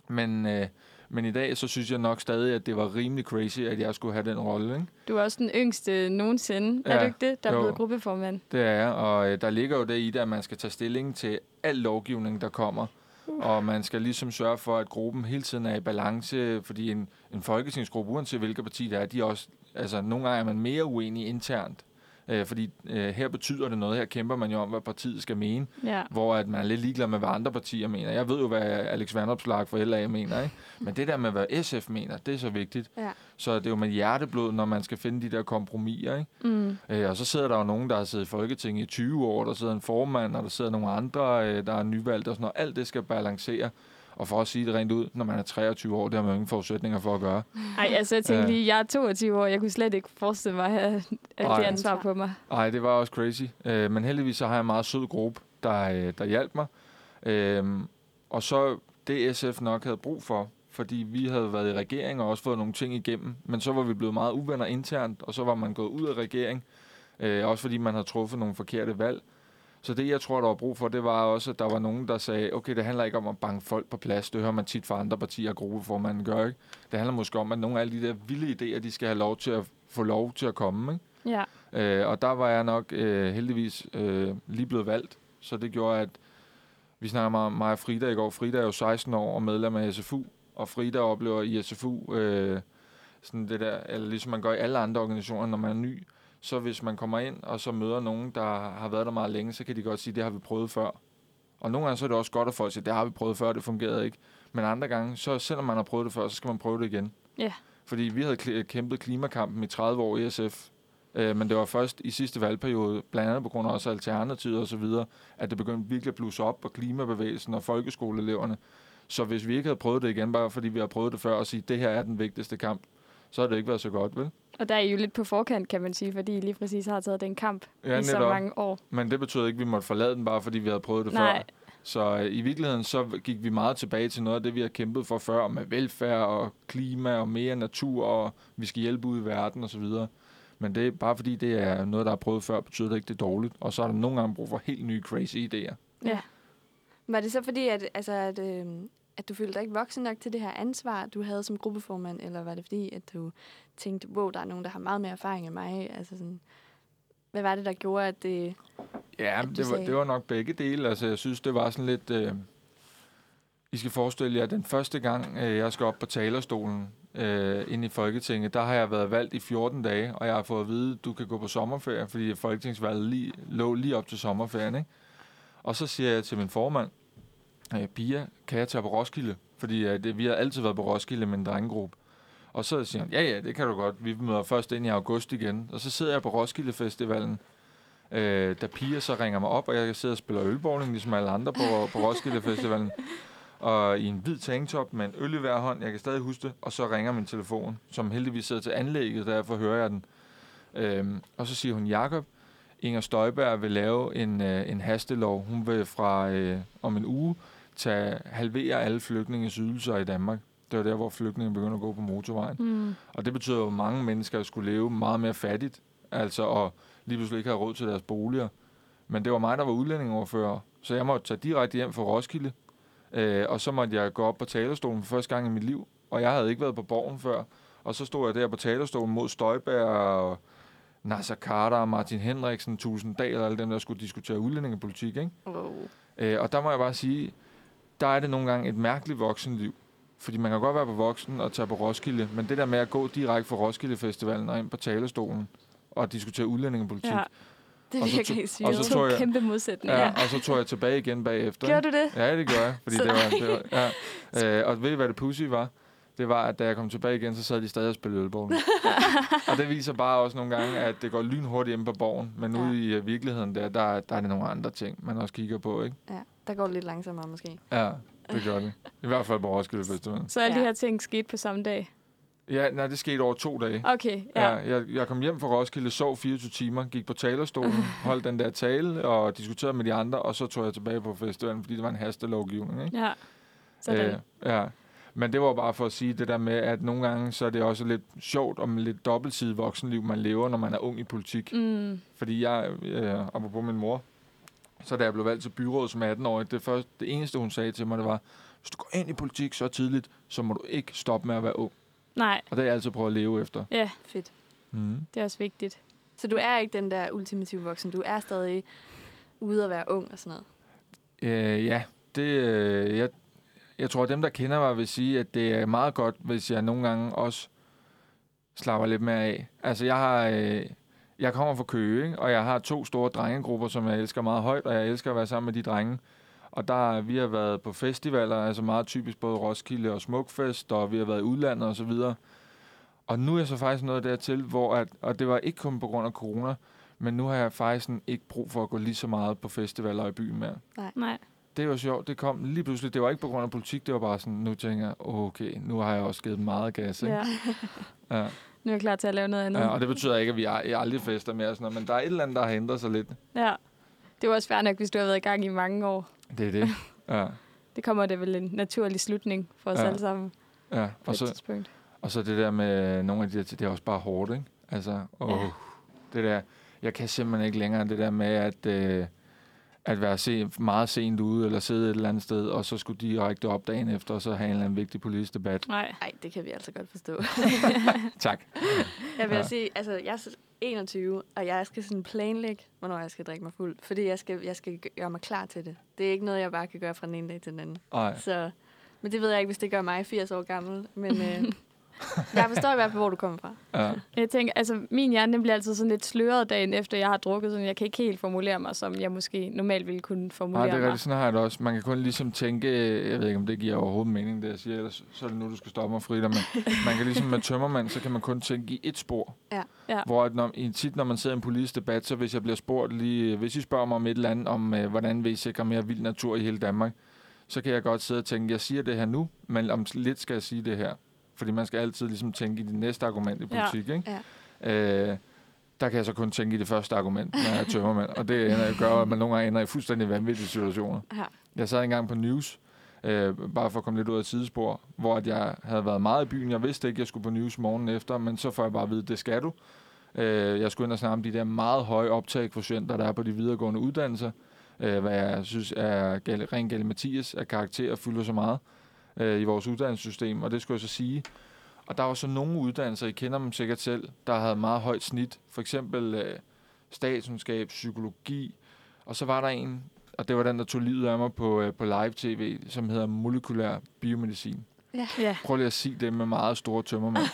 [SPEAKER 3] Men, øh, men i dag, så synes jeg nok stadig, at det var rimelig crazy, at jeg skulle have den rolle, ikke?
[SPEAKER 2] Du er også den yngste nogensinde. Ja. Er du ikke det, der er
[SPEAKER 3] jo.
[SPEAKER 2] blevet gruppeformand?
[SPEAKER 3] Det er jeg, og øh, der ligger jo det i det, at man skal tage stilling til al lovgivning, der kommer. Og man skal ligesom sørge for, at gruppen hele tiden er i balance, fordi en, en folketingsgruppe, uanset hvilket parti det er, de er også, altså nogle gange er man mere uenig internt. Øh, fordi øh, her betyder det noget, her kæmper man jo om, hvad partiet skal mene,
[SPEAKER 2] Ja.
[SPEAKER 3] hvor at man er lidt ligeglad med, hvad andre partier mener. Jeg ved jo, hvad Alex Vandopslag for LA mener, ikke? Men det der med, hvad SF mener, det er så vigtigt.
[SPEAKER 4] Ja.
[SPEAKER 3] Så det er jo med hjerteblod, når man skal finde de der kompromiser, ikke?
[SPEAKER 2] Mm.
[SPEAKER 3] Øh, og så sidder der jo nogen, der har siddet i Folketinget i 20 år, der sidder en formand, og der sidder nogle andre, øh, der er nyvalgt og sådan noget. Alt det skal balancere. Og for at sige det rent ud, når man er 23 år, det har man ingen forudsætninger for at gøre.
[SPEAKER 2] Ej, altså jeg tænkte lige, jeg er 22 år, jeg kunne slet ikke forestille mig at have
[SPEAKER 3] Ej.
[SPEAKER 2] det ansvar på mig.
[SPEAKER 3] Nej, det var også crazy. Øh, men heldigvis så har jeg en meget sød gruppe, der, øh, der hjalp mig. Øh, og så det SF nok havde brug for, fordi vi havde været i regering og også fået nogle ting igennem. Men så var vi blevet meget uvenner internt, og så var man gået ud af regering. Øh, også fordi man havde truffet nogle forkerte valg. Så det, jeg tror, der var brug for, det var også, at der var nogen, der sagde, okay, det handler ikke om at banke folk på plads. Det hører man tit fra andre partier og gruppeformanden gør, ikke? Det handler måske om, at nogle af alle de der vilde idéer, de skal have lov til at få lov til at komme, ikke?
[SPEAKER 2] Ja.
[SPEAKER 3] Øh, og der var jeg nok øh, heldigvis øh, lige blevet valgt, så det gjorde, at vi snakker meget om mig og Frida i går. Frida er jo 16 år og medlem af SFU, og Frida oplever i SFU øh, sådan det der, eller ligesom man gør i alle andre organisationer, når man er ny, så hvis man kommer ind og så møder nogen, der har været der meget længe, så kan de godt sige, det har vi prøvet før. Og nogle gange så er det også godt, at folk siger, det har vi prøvet før, det fungerede ikke. Men andre gange, så selvom man har prøvet det før, så skal man prøve det igen.
[SPEAKER 2] Ja.
[SPEAKER 3] Fordi vi havde kæmpet klimakampen i 30 år i SF, øh, men det var først i sidste valgperiode, blandt andet på grund af også Alternativet og så videre, at det begyndte virkelig at blusse op på klimabevægelsen og folkeskoleeleverne. Så hvis vi ikke havde prøvet det igen, bare fordi vi har prøvet det før, og sige, det her er den vigtigste kamp, så har det ikke været så godt, vel?
[SPEAKER 2] Og der er I jo lidt på forkant, kan man sige, fordi I lige præcis har taget den kamp
[SPEAKER 3] Ja,
[SPEAKER 2] i så
[SPEAKER 3] netop.
[SPEAKER 2] mange år.
[SPEAKER 3] Men det betyder ikke, at vi måtte forlade den, bare fordi vi havde prøvet det
[SPEAKER 2] Nej.
[SPEAKER 3] før. Så øh, i virkeligheden så gik vi meget tilbage til noget af det, vi har kæmpet for før, med velfærd og klima og mere natur, og vi skal hjælpe ud i verden osv. Men det er bare fordi, det er noget, der er prøvet før, betyder det ikke, det er dårligt. Og så er der nogle gange brug for helt nye crazy idéer.
[SPEAKER 2] Ja.
[SPEAKER 4] Var det så fordi, at, altså, at, øh, at du følte dig ikke voksen nok til det her ansvar, du havde som gruppeformand, eller var det fordi, at du tænkte, wow, der er nogen, der har meget mere erfaring end mig? Altså sådan, hvad var det, der gjorde, at det...
[SPEAKER 3] Ja,
[SPEAKER 4] at
[SPEAKER 3] det var,
[SPEAKER 4] sagde-
[SPEAKER 3] det var nok begge dele. Altså, jeg synes, det var sådan lidt... Øh, I skal forestille jer, at den første gang, øh, jeg skal op på talerstolen øh, ind i Folketinget, der har jeg været valgt i 14 dage, og jeg har fået at vide, at du kan gå på sommerferie, fordi Folketingsvalget lige, lå lige op til sommerferien. Ikke? Og så siger jeg til min formand, øh, Pia, kan jeg tage på Roskilde? Fordi øh, det, vi har altid været på Roskilde med en drengegruppe. Og så siger han, ja ja, det kan du godt. Vi møder først ind i august igen. Og så sidder jeg på Roskilde Festivalen, øh, da Pia så ringer mig op, og jeg sidder og spiller ølbowling, ligesom alle andre på, på Roskilde Festivalen. Og i en hvid tanktop med en øl i hver hånd, jeg kan stadig huske det, og så ringer min telefon, som heldigvis sidder til anlægget, derfor hører jeg den. Øhm, og så siger hun, Jakob, Inger Støjberg vil lave en, øh, en hastelov. Hun vil fra øh, om en uge tage, halvere alle flygtninges ydelser i Danmark. Det var der, hvor flygtninge begynder at gå på motorvejen.
[SPEAKER 2] Mm.
[SPEAKER 3] Og det betyder jo, at mange mennesker skulle leve meget mere fattigt, altså og lige pludselig ikke have råd til deres boliger. Men det var mig, der var udlændingoverfører, så jeg måtte tage direkte hjem fra Roskilde, øh, og så måtte jeg gå op på talerstolen for første gang i mit liv, og jeg havde ikke været på borgen før. Og så stod jeg der på talerstolen mod Støjberg og Nasser Carter og Martin Henriksen, Tusinddal og alle dem, der skulle diskutere udlændingepolitik. Ikke?
[SPEAKER 4] Wow.
[SPEAKER 3] Øh, og der må jeg bare sige, der er det nogle gange et mærkeligt voksenliv. Fordi man kan godt være på voksen og tage på Roskilde, men det der med at gå direkte fra Roskilde Festivalen og ind på talerstolen og diskutere udlændingepolitik.
[SPEAKER 2] Ja.
[SPEAKER 4] Det
[SPEAKER 3] Og så
[SPEAKER 4] virker
[SPEAKER 3] og så to-
[SPEAKER 2] To
[SPEAKER 3] tror jeg-
[SPEAKER 2] kæmpe modsætninger.
[SPEAKER 3] Ja, og så tog jeg tilbage igen bagefter.
[SPEAKER 2] Gjorde du det?
[SPEAKER 3] Ja, det gjorde jeg. Fordi
[SPEAKER 2] Så
[SPEAKER 3] det var, det var, ja. øh, og ved I, hvad det pussy var? Det var, at da jeg kom tilbage igen, så sad de stadig og spillede ølborgen. og det viser bare også nogle gange, at det går lynhurtigt hjemme på borgen. Men
[SPEAKER 4] Ja.
[SPEAKER 3] ude i uh, virkeligheden der, der, der er det nogle andre ting, man også kigger på, ikke?
[SPEAKER 4] Ja, der går det lidt langsommere måske.
[SPEAKER 3] Ja, det gør det. I hvert fald på Roskilde Festival.
[SPEAKER 2] Så alle de
[SPEAKER 4] Ja.
[SPEAKER 2] her ting skete på samme dag?
[SPEAKER 3] Ja, nej, det skete over to dage.
[SPEAKER 2] Okay, ja.
[SPEAKER 3] Ja, jeg, jeg kom hjem fra Roskilde, sov 24 timer, gik på talerstolen, holdt den der tale og diskuterede med de andre, og så tog jeg tilbage på festivalen, fordi det var en hastelovgivning. Ikke?
[SPEAKER 2] ja. Sådan.
[SPEAKER 3] Øh, ja. Men det var bare for at sige det der med, at nogle gange så er det også lidt sjovt om lidt dobbeltsidig voksenliv, man lever, når man er ung i politik.
[SPEAKER 2] Mm.
[SPEAKER 3] Fordi jeg, øh, apropos min mor, så da jeg blev valgt til byrådet som 18-årig, det, første, det eneste hun sagde til mig, det var, hvis du går ind i politik så tidligt, så må du ikke stoppe med at være ung.
[SPEAKER 2] Nej,
[SPEAKER 3] Og det har jeg altid prøvet at leve efter.
[SPEAKER 2] ja,
[SPEAKER 4] Fedt.
[SPEAKER 3] Mm.
[SPEAKER 2] det er også vigtigt.
[SPEAKER 4] Så du er ikke den der ultimative voksen. Du er stadig ude at være ung og sådan noget.
[SPEAKER 3] Øh, ja, det, øh, jeg, jeg tror, at dem, der kender mig, vil sige, at det er meget godt, hvis jeg nogle gange også slapper lidt mere af. Altså, jeg har... Øh, jeg kommer fra Køge, ikke? og jeg har to store drengegrupper, som jeg elsker meget højt, og jeg elsker at være sammen med de drenge. Og der, vi har været på festivaler, altså meget typisk både Roskilde og Smukfest, og vi har været i udlandet og så videre. Og nu er jeg så faktisk nået dertil, hvor at, og det var ikke kun på grund af corona, men nu har jeg faktisk sådan ikke brug for at gå lige så meget på festivaler i byen mere
[SPEAKER 2] Nej.
[SPEAKER 3] det var sjovt. Det kom lige pludselig. Det var ikke på grund af politik. Det var bare sådan, nu tænker jeg, okay, nu har jeg også givet meget gas. Ikke?
[SPEAKER 2] Ja.
[SPEAKER 3] Ja.
[SPEAKER 2] Nu er jeg klar til at lave noget andet.
[SPEAKER 3] Ja, og det betyder ikke, at vi ald- aldrig fester mere. og Sådan noget, men der er et eller andet, der har ændret sig lidt.
[SPEAKER 2] Ja. Det var også fair nok, hvis du har været i gang i mange år.
[SPEAKER 3] Det er det. Ja.
[SPEAKER 2] Det kommer det vel en naturlig slutning for os
[SPEAKER 3] Ja.
[SPEAKER 2] alle sammen.
[SPEAKER 3] Ja, og så,
[SPEAKER 2] tidspunkt.
[SPEAKER 3] og så det der med nogle af de der, det er også bare hårdt, ikke? Altså, åh,
[SPEAKER 2] Ja.
[SPEAKER 3] det der, jeg kan simpelthen ikke længere det der med, at, øh, at være se, meget sent ude, eller sidde et eller andet sted, og så skulle direkte op dagen efter, og så have en eller anden vigtig politisk debat.
[SPEAKER 2] Nej.
[SPEAKER 4] Nej, det kan vi altså godt forstå.
[SPEAKER 3] Tak.
[SPEAKER 4] Jeg vil
[SPEAKER 3] Ja.
[SPEAKER 4] sige, altså jeg er så 21, og jeg skal sådan planlægge, hvornår jeg skal drikke mig fuld. Fordi jeg skal, jeg skal gøre mig klar til det. Det er ikke noget, jeg bare kan gøre fra den ene dag til den anden.
[SPEAKER 3] Ej.
[SPEAKER 4] Så, men det ved jeg ikke, hvis det gør mig 80 år gammel. Men øh, jeg forstår i hvert fald, hvor du kommer fra.
[SPEAKER 3] Ja.
[SPEAKER 2] Jeg tænker, altså min hjerne den bliver altid sådan lidt sløret dagen efter, jeg har drukket, så jeg kan ikke helt formulere mig, som jeg måske normalt ville kunne
[SPEAKER 3] Nej,
[SPEAKER 2] formulere
[SPEAKER 3] det er
[SPEAKER 2] mig.
[SPEAKER 3] rigtigt. Sådan har jeg det også. Man kan kun ligesom tænke, jeg ved ikke, om det giver overhovedet mening, det jeg siger, ellers så er det nu, du skal stoppe mig, Frida, men man kan ligesom med tømmermand, så kan man kun tænke i et spor.
[SPEAKER 4] Ja.
[SPEAKER 2] Ja.
[SPEAKER 3] Hvor at når, tit, når man sidder i en politisk debat, så hvis jeg bliver spurgt lige, hvis I spørger mig om et eller andet, om øh, hvordan vil I sikre mere vild natur i hele Danmark, så kan jeg godt sidde og tænke, jeg siger det her nu, men om lidt skal jeg sige det her. Fordi man skal altid ligesom tænke i det næste argument i
[SPEAKER 2] Ja.
[SPEAKER 3] politik, ikke?
[SPEAKER 4] Ja.
[SPEAKER 3] Øh, der kan jeg så kun tænke i det første argument, når jeg er tømmermand. Og det ender, gør, at man nogle gange ender i fuldstændig vanvittige situationer.
[SPEAKER 4] Ja.
[SPEAKER 3] Jeg sad engang på News, øh, bare for at komme lidt ud af sidespor, hvor at jeg havde været meget i byen. Jeg vidste ikke, at jeg skulle på News morgen efter, men så får jeg bare at vide, at det skal du. Øh, jeg skulle ind og snakke om de der meget høje optagekvotienter, der er på de videregående uddannelser. Øh, hvad jeg synes er gal- ren Galle Mathias, at karakterer fylder så meget øh, Øh, i vores uddannelsessystem. Og det skulle jeg så sige. Og der var så nogle uddannelser, I kender dem sikkert selv, der havde meget højt snit. For eksempel øh, statskundskab, psykologi. Og så var der en, og det var den, der tog livet af mig på, øh, på live-tv, som hedder molekylær biomedicin.
[SPEAKER 2] Ja.
[SPEAKER 3] Prøv lige at sige det med meget store tømmermænd.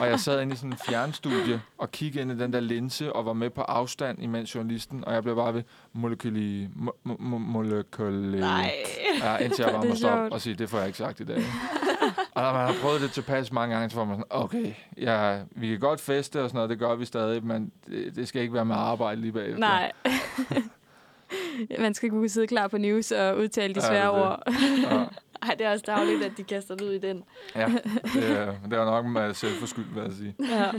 [SPEAKER 3] og jeg sad inde i sådan en fjernstudie og kiggede ind i den der linse og var med på afstand imens journalisten, og jeg blev bare ved molekyli... Mo, mo, mo, molekyli... Ja, indtil jeg bare
[SPEAKER 2] Det
[SPEAKER 3] må stoppe og sige, det får jeg ikke sagt i dag. og når man har prøvet det tilpas mange gange, så får man sådan, okay, ja, vi kan godt feste og sådan noget, det gør vi stadig, men det, det skal ikke være med arbejde lige bagefter.
[SPEAKER 2] Nej. Man skal kunne sidde klar på news og udtale de
[SPEAKER 3] Ja,
[SPEAKER 2] svære
[SPEAKER 3] det er
[SPEAKER 2] ord.
[SPEAKER 3] Ja,
[SPEAKER 4] Ej, det er også dagligt, at de kaster det ud i den.
[SPEAKER 3] ja det, er, det er nok med selvforskyldt, vil jeg sige.
[SPEAKER 2] Ja.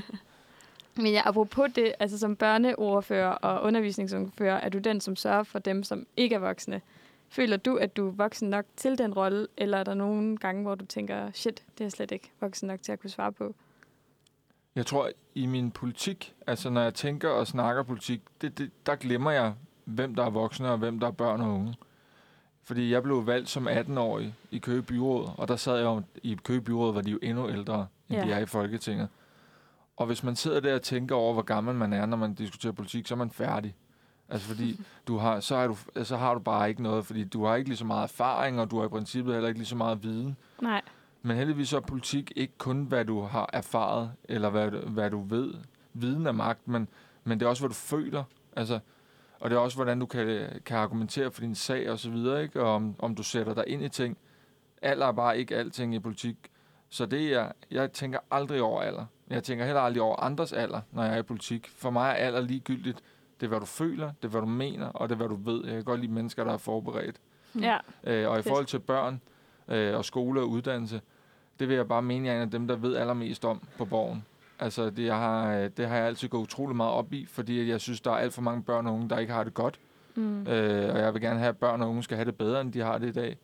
[SPEAKER 2] Men ja, apropos det, altså som børneordfører og undervisningsordfører, er du den, som sørger for dem, som ikke er voksne. Føler du, at du er voksen nok til den rolle, eller er der nogle gange, hvor du tænker, shit, det er jeg slet ikke voksen nok til at kunne svare på?
[SPEAKER 3] Jeg tror, i min politik, altså når jeg tænker og snakker politik, det, det, der glemmer jeg, hvem der er voksne og hvem der er børn og unge. Fordi jeg blev valgt som 18-årig i Køge Byråd, og der sad jeg jo, i Køge Byråd, var de jo endnu ældre, end
[SPEAKER 2] Ja.
[SPEAKER 3] de er i Folketinget. Og hvis man sidder der og tænker over, hvor gammel man er, når man diskuterer politik, så er man færdig. Altså fordi, du har, så, er du, så har du bare ikke noget, fordi du har ikke lige så meget erfaring, og du har i princippet heller ikke lige så meget viden.
[SPEAKER 2] Nej.
[SPEAKER 3] Men heldigvis så er politik ikke kun, hvad du har erfaret, eller hvad, hvad du ved. Viden er magt, men, men det er også, hvad du føler. Altså, og det er også, hvordan du kan, kan argumentere for din sag og så videre, ikke? Og om, om du sætter dig ind i ting. Alder er bare ikke alting i politik. Så det er, jeg tænker aldrig over alder. Jeg tænker heller aldrig over andres alder, når jeg er i politik. For mig er alder ligegyldigt. Det er, hvad du føler, det er, hvad du mener, og det er, hvad du ved. Jeg kan godt lide mennesker, der er forberedt.
[SPEAKER 2] Ja.
[SPEAKER 3] Øh, og i forhold til børn øh, og skole og uddannelse, det vil jeg bare mene, jeg er en af dem, der ved allermest om på borgen. Altså, det, jeg har, øh, det har jeg altid gået utrolig meget op i, fordi jeg synes, der er alt for mange børn og unge, der ikke har det godt.
[SPEAKER 2] Mm.
[SPEAKER 3] Øh, og jeg vil gerne have, at børn og unge skal have det bedre, end de har det i dag.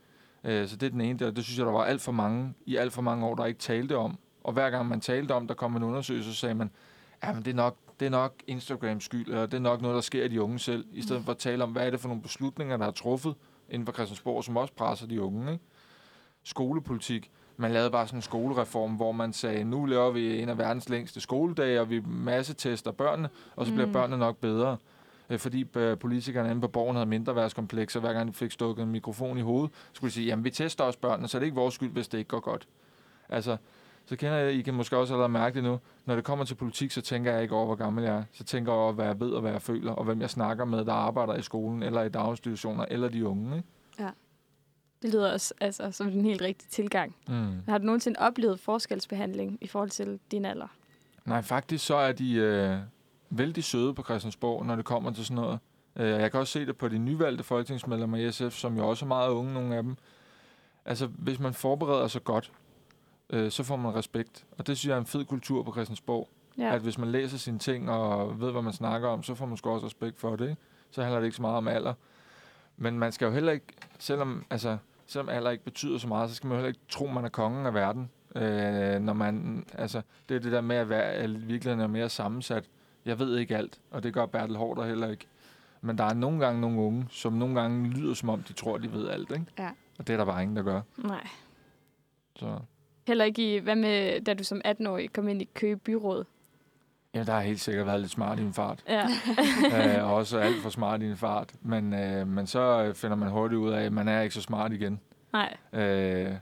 [SPEAKER 3] Øh, så det er den ene der. Det synes jeg, der var alt for mange i alt for mange år, der ikke talte om. Og hver gang man talte om, der kom en undersøgelse, så sagde man, ja, men det er nok, det er nok Instagrams skyld, eller det er nok noget, der sker i de unge selv, i stedet for at tale om, hvad er det for nogle beslutninger, der er truffet inden for Christiansborg, som også presser de unge. Ikke? Skolepolitik. Man lavede bare sådan en skolereform, hvor man sagde, nu laver vi en af verdens længste skoledage, og vi masse tester børnene, og så bliver
[SPEAKER 2] Mm.
[SPEAKER 3] børnene nok bedre. Øh, Fordi øh, politikerne inde på borgen havde mindre værtskomplekser, hver gang de fik stukket en mikrofon i hovedet, skulle de sige, jamen vi tester også børnene, så det er ikke vores skyld, hvis det ikke går godt. Altså, så kender jeg, I kan måske også allerede mærke det nu, når det kommer til politik, så tænker jeg ikke over, hvor gammel jeg er. Så tænker jeg over, hvad jeg ved og hvad jeg føler, og hvem jeg snakker med, der arbejder i skolen, eller i daginstitutioner, eller de unge. Ikke?
[SPEAKER 2] Det lyder også altså, som en helt rigtig tilgang.
[SPEAKER 3] Mm.
[SPEAKER 2] Har du nogensinde oplevet forskelsbehandling i forhold til din alder?
[SPEAKER 3] Nej, faktisk så er de øh, vældig søde på Christiansborg, når det kommer til sådan noget. Øh, jeg kan også se det på de nyvalgte folketingsmedlemmer i SF, som jo også er meget unge, nogle af dem. Altså, hvis man forbereder sig godt, øh, så får man respekt. Og det synes jeg er en fed kultur på Christiansborg. Ja. At hvis man læser sine ting og ved, hvad man snakker om, så får man sgu også respekt for det. Ikke? Så handler det ikke så meget om alder. Men man skal jo heller ikke, selvom, altså, selvom alder ikke betyder så meget, så skal man jo heller ikke tro, man er kongen af verden. Øh, når man, altså, det er det der med at være at virkeligheden er mere sammensat. Jeg ved ikke alt, og det gør Bertel Hårder heller ikke. Men der er nogle gange nogle unge, som nogle gange lyder som om, de tror, de ved alt. Ikke?
[SPEAKER 4] Ja.
[SPEAKER 3] Og det er der bare ingen, der gør.
[SPEAKER 2] Nej.
[SPEAKER 3] Så.
[SPEAKER 2] Heller ikke i, hvad med, da du som 18-årig kom ind i Køge Byråd?
[SPEAKER 3] Ja, der har helt sikkert været lidt smart i en fart.
[SPEAKER 2] Ja.
[SPEAKER 3] øh, og også alt for smart i en fart. Men, øh, men så øh, finder man hurtigt ud af, at man er ikke så smart igen.
[SPEAKER 2] Nej.
[SPEAKER 3] Øh,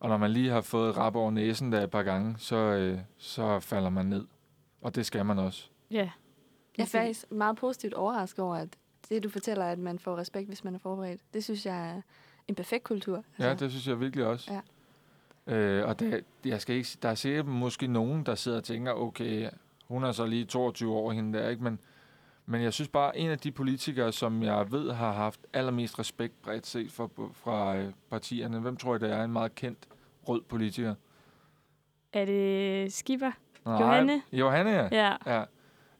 [SPEAKER 3] og når man lige har fået rap over næsen der et par gange, så, øh, så falder man ned. Og det skal man også.
[SPEAKER 2] Ja.
[SPEAKER 4] Jeg er faktisk meget positivt overrasket over, at det, du fortæller, at man får respekt, hvis man er forberedt. Det synes jeg er en perfekt kultur.
[SPEAKER 3] Ja, det synes jeg virkelig også.
[SPEAKER 4] Ja.
[SPEAKER 3] Øh, og der, jeg skal ikke, der er sikkert måske nogen, der sidder og tænker, okay, hun er så lige 22 år, hende der, ikke? Men, men jeg synes bare, en af de politikere, som jeg ved har haft allermest respekt bredt set fra, fra øh, partierne, hvem tror jeg, det er en meget kendt rød politiker?
[SPEAKER 2] Er det Skipper?
[SPEAKER 3] Nej,
[SPEAKER 2] Johanne?
[SPEAKER 3] Johanne, ja.
[SPEAKER 2] Ja.
[SPEAKER 3] ja.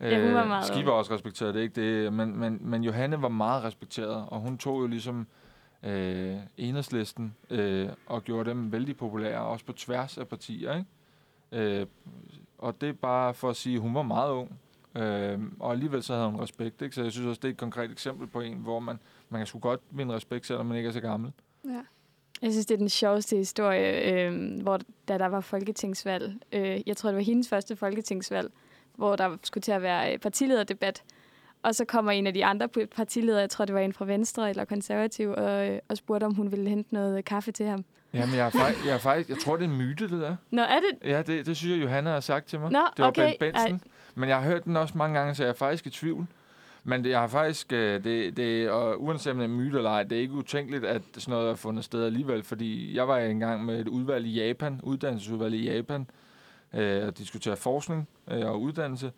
[SPEAKER 2] Ja, hun var meget
[SPEAKER 3] Skipper også respekteret, det ikke det. Men, men, men Johanne var meget respekteret, og hun tog jo ligesom øh, enhedslisten øh, og gjorde dem vældig populære, også på tværs af partier. Ikke? Øh, og det er bare for at sige, at hun var meget ung, øh, og alligevel så havde hun respekt. Ikke? Så jeg synes også, det er et konkret eksempel på en, hvor man, man kan sgu godt vinde respekt, selvom man ikke er så gammel.
[SPEAKER 4] Ja.
[SPEAKER 2] Jeg synes, det er den sjoveste historie, øh, hvor da der var folketingsvalg. Øh, jeg tror, det var hendes første folketingsvalg, hvor der skulle til at være øh, partilederdebat. Og så kommer en af de andre partiledere, jeg tror, det var en fra Venstre eller Konservativ, og, øh, og spurgte, om hun ville hente noget kaffe til ham.
[SPEAKER 3] Jamen, jeg er, faktisk, jeg er faktisk, jeg tror, det er en myte, det der.
[SPEAKER 2] Nå, er det?
[SPEAKER 3] Ja, det, det synes jeg, Johanna har sagt til mig.
[SPEAKER 2] Nå,
[SPEAKER 3] det var
[SPEAKER 2] okay.
[SPEAKER 3] Bent Benson. Men jeg har hørt den også mange gange, så jeg er faktisk i tvivl. Men det, jeg har faktisk, øh, det, det, og uanset om det er myte eller ej, det er ikke utænkeligt, at sådan noget er fundet sted alligevel, fordi jeg var engang med et udvalg i Japan, uddannelsesudvalg i Japan, øh, og diskutere forskning øh, og uddannelse.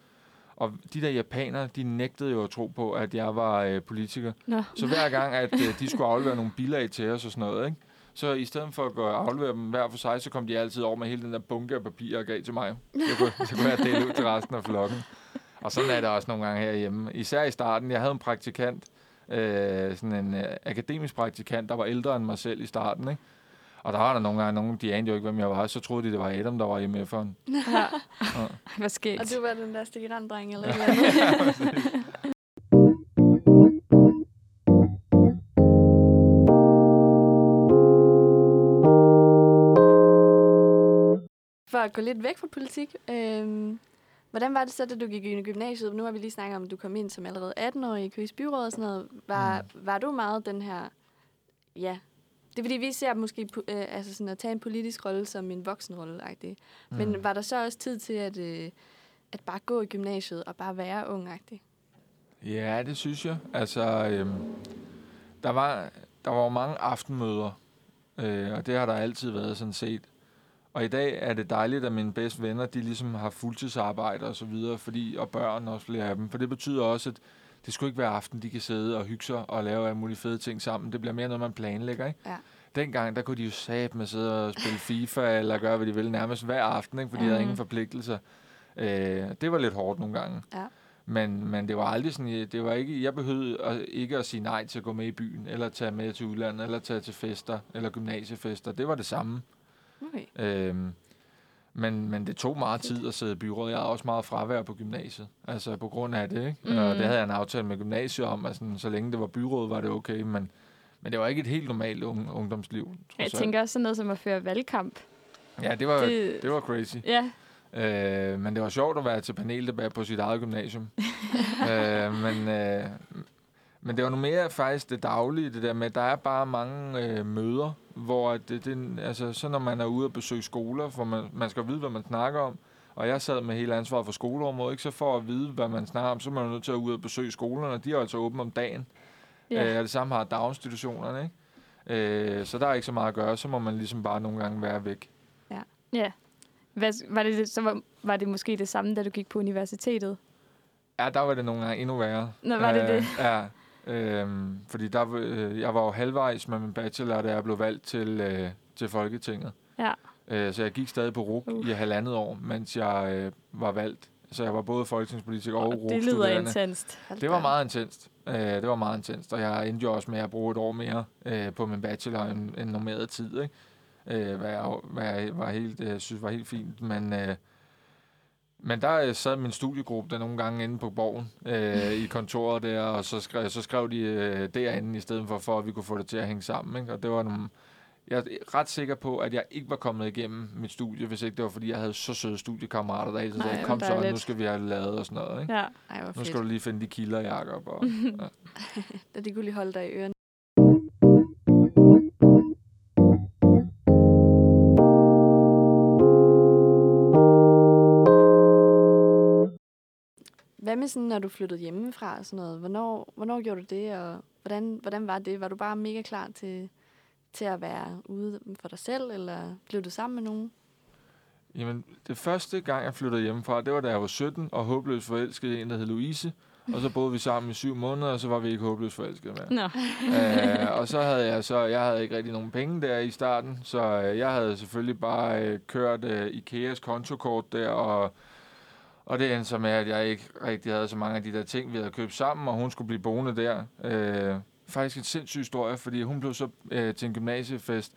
[SPEAKER 3] Og de der japanere, de nægtede jo at tro på, at jeg var øh, politiker.
[SPEAKER 2] Nå.
[SPEAKER 3] Så hver gang, at øh, de skulle aflevere nogle bilag til os og sådan noget, ikke? Så i stedet for at gå og aflevere dem hver for sig, så kom de altid over med hele den der bunke af papir og gav til mig. Så kunne, så kunne jeg dele ud til resten af flokken. Og sådan er det også nogle gange herhjemme. Især i starten. Jeg havde en praktikant, øh, sådan en øh, akademisk praktikant, der var ældre end mig selv i starten. Ikke? Og der var der nogle gange nogen, de anede jo ikke, hvem jeg var. Så troede de, det var Adam, der var i MF'eren.
[SPEAKER 2] Ja. Hvad skete?
[SPEAKER 4] Og du var den der stikkerandreng eller et eller andet. For at gå lidt væk fra politik, øh, hvordan var det så, da du gik i gymnasiet? Nu har vi lige snakket om, at du kom ind som allerede 18-årig i Køges Byråd og sådan noget. Var, mm. var du meget den her, ja, det er fordi, vi ser måske øh, altså sådan at tage en politisk rolle som en voksenrolle. Mm. Men var der så også tid til at, øh, at bare gå i gymnasiet og bare være ung -agtig?
[SPEAKER 3] Ja, det synes jeg. Altså, øhm, der var der var mange aftenmøder, øh, og det har der altid været sådan set. Og i dag er det dejligt, at mine bedste venner, de ligesom har fuldtidsarbejde og så videre, fordi, og børn også flere af dem. For det betyder også, at det skulle ikke være aften, de kan sidde og hygge sig og lave alle mulige fede ting sammen. Det bliver mere noget, man planlægger, ikke?
[SPEAKER 4] Ja.
[SPEAKER 3] Dengang, der kunne de jo sat med sidde og spille FIFA, eller gøre, hvad de ville nærmest hver aften, ikke? Fordi mm. de havde ingen forpligtelser. Øh, det var lidt hårdt nogle gange.
[SPEAKER 4] Ja.
[SPEAKER 3] Men, men det var aldrig sådan, det var ikke, jeg behøvede at, ikke at sige nej til at gå med i byen, eller tage med til udlandet, eller tage til fester, eller gymnasiefester. Det var det samme.
[SPEAKER 4] Okay.
[SPEAKER 3] Øhm, men, men det tog meget tid at sidde i byrådet. Jeg havde også meget fravær på gymnasiet, altså på grund af det. Ikke? Mm. Og det havde jeg en aftale med gymnasiet om, at sådan, så længe det var byrådet, var det okay. Men, men det var ikke et helt normalt un- ungdomsliv.
[SPEAKER 2] Jeg
[SPEAKER 3] trods alt.
[SPEAKER 2] tænker også sådan noget som at føre valgkamp.
[SPEAKER 3] Ja, det var, det,
[SPEAKER 2] det-
[SPEAKER 3] det var crazy.
[SPEAKER 2] Ja,
[SPEAKER 3] Øh, men det var sjovt at være til paneldebat på sit eget gymnasium. øh, men, øh, men det var nu mere faktisk det daglige, det der med, at der er bare mange øh, møder, hvor det, det, altså, så når man er ude og besøge skoler, for man, man skal vide, hvad man snakker om, og jeg sad med hele ansvaret for skoleområdet, ikke? så for at vide, hvad man snakker om, så er man nødt til at ud og besøge skolerne, og de er altså åbne om dagen.
[SPEAKER 2] ja.
[SPEAKER 3] Øh, og det samme har daginstitutionerne, ikke? Øh, så der er ikke så meget at gøre, så må man ligesom bare nogle gange være væk.
[SPEAKER 2] ja. Hvad, var det- så var, var det måske det samme, da du gik på universitetet?
[SPEAKER 3] Ja, der var det nogle gange endnu værre.
[SPEAKER 2] Nå, var det
[SPEAKER 3] Øh,
[SPEAKER 2] det?
[SPEAKER 3] Ja. Øhm, fordi der, øh, jeg var jo halvvejs med min bachelor, da jeg blev valgt til, øh, til Folketinget.
[SPEAKER 2] Ja.
[SPEAKER 3] Øh, så jeg gik stadig på RUK
[SPEAKER 2] Uh.
[SPEAKER 3] i halvandet år, mens jeg øh, var valgt. Så jeg var både folketingspolitiker og
[SPEAKER 2] Og det lyder intenst.
[SPEAKER 3] Det var meget intenst. Øh, det var meget intenst, og jeg endte jo også med at bruge et år mere øh, på min bachelor end, end normeret tid. Ikke? øh, hvad, jeg, hvad jeg var helt, øh, synes var helt fint. Men, øh, men der øh, sad min studiegruppe der nogle gange inde på borgen øh, i kontoret der, og så skrev, så skrev de øh, derinde i stedet for, for at vi kunne få det til at hænge sammen. Ikke? Og det var nogle, jeg er ret sikker på, at jeg ikke var kommet igennem mit studie, hvis ikke det var, fordi jeg havde så søde studiekammerater, der altid
[SPEAKER 2] Nej,
[SPEAKER 3] sagde, kom så, nu skal vi have lavet og sådan noget. Ikke?
[SPEAKER 2] Ja.
[SPEAKER 4] Ej,
[SPEAKER 3] Nu
[SPEAKER 4] fedt.
[SPEAKER 3] skal du lige finde de kilder, Jacob. Og, ja.
[SPEAKER 4] De kunne lige holde dig i ørerne. Hvad med sådan, når du flyttede hjemmefra og sådan noget? Hvornår, hvornår gjorde du det, og hvordan, hvordan var det? Var du bare mega klar til, til at være ude for dig selv, eller blev du sammen med nogen?
[SPEAKER 3] Jamen, det første gang, jeg flyttede hjemmefra, det var da jeg var 17 og håbløst forelsket i en, der hed Louise. Og så boede vi sammen i syv måneder, og så var vi ikke håbløst forelsket mere.
[SPEAKER 2] Nå.
[SPEAKER 3] øh, og så havde jeg så, jeg havde ikke rigtig nogen penge der i starten, så øh, jeg havde selvfølgelig bare øh, kørt øh, Ikeas kontokort der, og, og det endte så med, at jeg ikke rigtig havde så mange af de der ting, vi havde købt sammen, og hun skulle blive boende der. Øh, faktisk en sindssyg historie, fordi hun blev så øh, til en gymnasiefest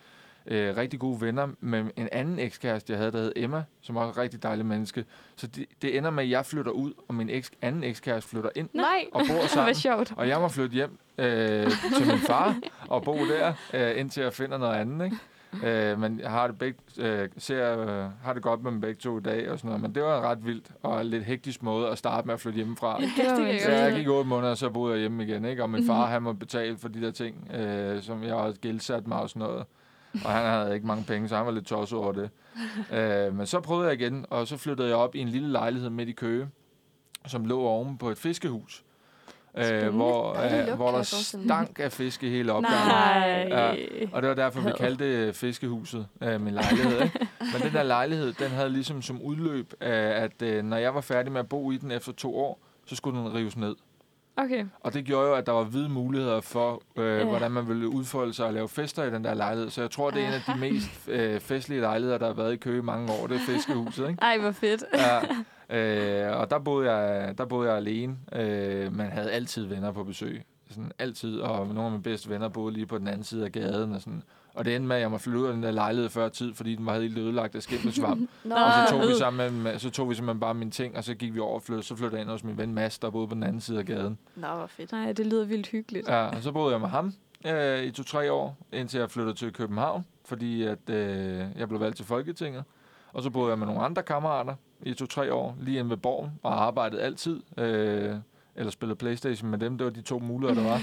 [SPEAKER 3] øh, rigtig gode venner med en anden ekskæreste, jeg havde, der hed Emma, som var et rigtig dejligt menneske. Så det, det ender med, at jeg flytter ud, og min eks, anden ekskæreste flytter ind
[SPEAKER 4] Nej!
[SPEAKER 3] og bor sammen.
[SPEAKER 2] sjovt.
[SPEAKER 3] Og jeg må flytte hjem øh, til min far og bo der, øh, indtil jeg finder noget andet. Ikke? Øh, men jeg har det, begge, øh, ser, øh, har det godt med dem begge to i dag og sådan noget. Men det var en ret vildt og lidt hektisk måde at starte med at flytte hjemmefra.
[SPEAKER 2] Det var
[SPEAKER 4] det jeg
[SPEAKER 3] Så jeg gik otte måneder, og så boede jeg hjemme igen. Ikke? Og min far, han må betale for de der ting, øh, som jeg også gældsat mig og sådan noget. Og han havde ikke mange penge, så han var lidt tosset over det. øh, men så prøvede jeg igen, og så flyttede jeg op i en lille lejlighed midt i Køge, som lå oven på et fiskehus. Øh, hvor, øh, hvor der stank af fisk i hele opgangen.
[SPEAKER 2] Nej.
[SPEAKER 3] Ja. Og det var derfor, vi kaldte det fiskehuset, øh, min lejlighed. Ikke? Men den der lejlighed, den havde ligesom som udløb, af, at øh, når jeg var færdig med at bo i den efter to år, så skulle den rives ned.
[SPEAKER 2] Okay.
[SPEAKER 3] Og det gjorde jo, at der var hvide muligheder for, øh,
[SPEAKER 2] Ja.
[SPEAKER 3] hvordan man ville udfolde sig og lave fester i den der lejlighed. Så jeg tror, det er en af de mest øh, festlige lejligheder, der har været i Køge i mange år. Det er fiskehuset, ikke?
[SPEAKER 2] Ej, hvor fedt.
[SPEAKER 3] Ja. Øh, og der boede jeg, der boede jeg alene. Øh, man havde altid venner på besøg. Sådan altid. Og nogle af mine bedste venner boede lige på den anden side af gaden. Og, sådan. og det endte med, at jeg måtte flytte ud af den der lejlighed før tid, fordi den var helt ødelagt af skimmelsvamp. Og så tog, vi sammen med, så tog vi simpelthen bare mine ting, og så gik vi over og flyttede. Så flyttede jeg ind hos min ven Mads, der boede på den anden side af gaden.
[SPEAKER 4] Nå, hvor fedt.
[SPEAKER 2] Nej, det lyder vildt hyggeligt.
[SPEAKER 3] Ja, og så boede jeg med ham øh, i to-tre år, indtil jeg flyttede til København, fordi at, øh, jeg blev valgt til Folketinget. Og så boede jeg med nogle andre kammerater i to-tre år, lige inde ved Borgen, og arbejdede altid. Øh, eller spillede Playstation med dem. Det var de to muligheder, der var.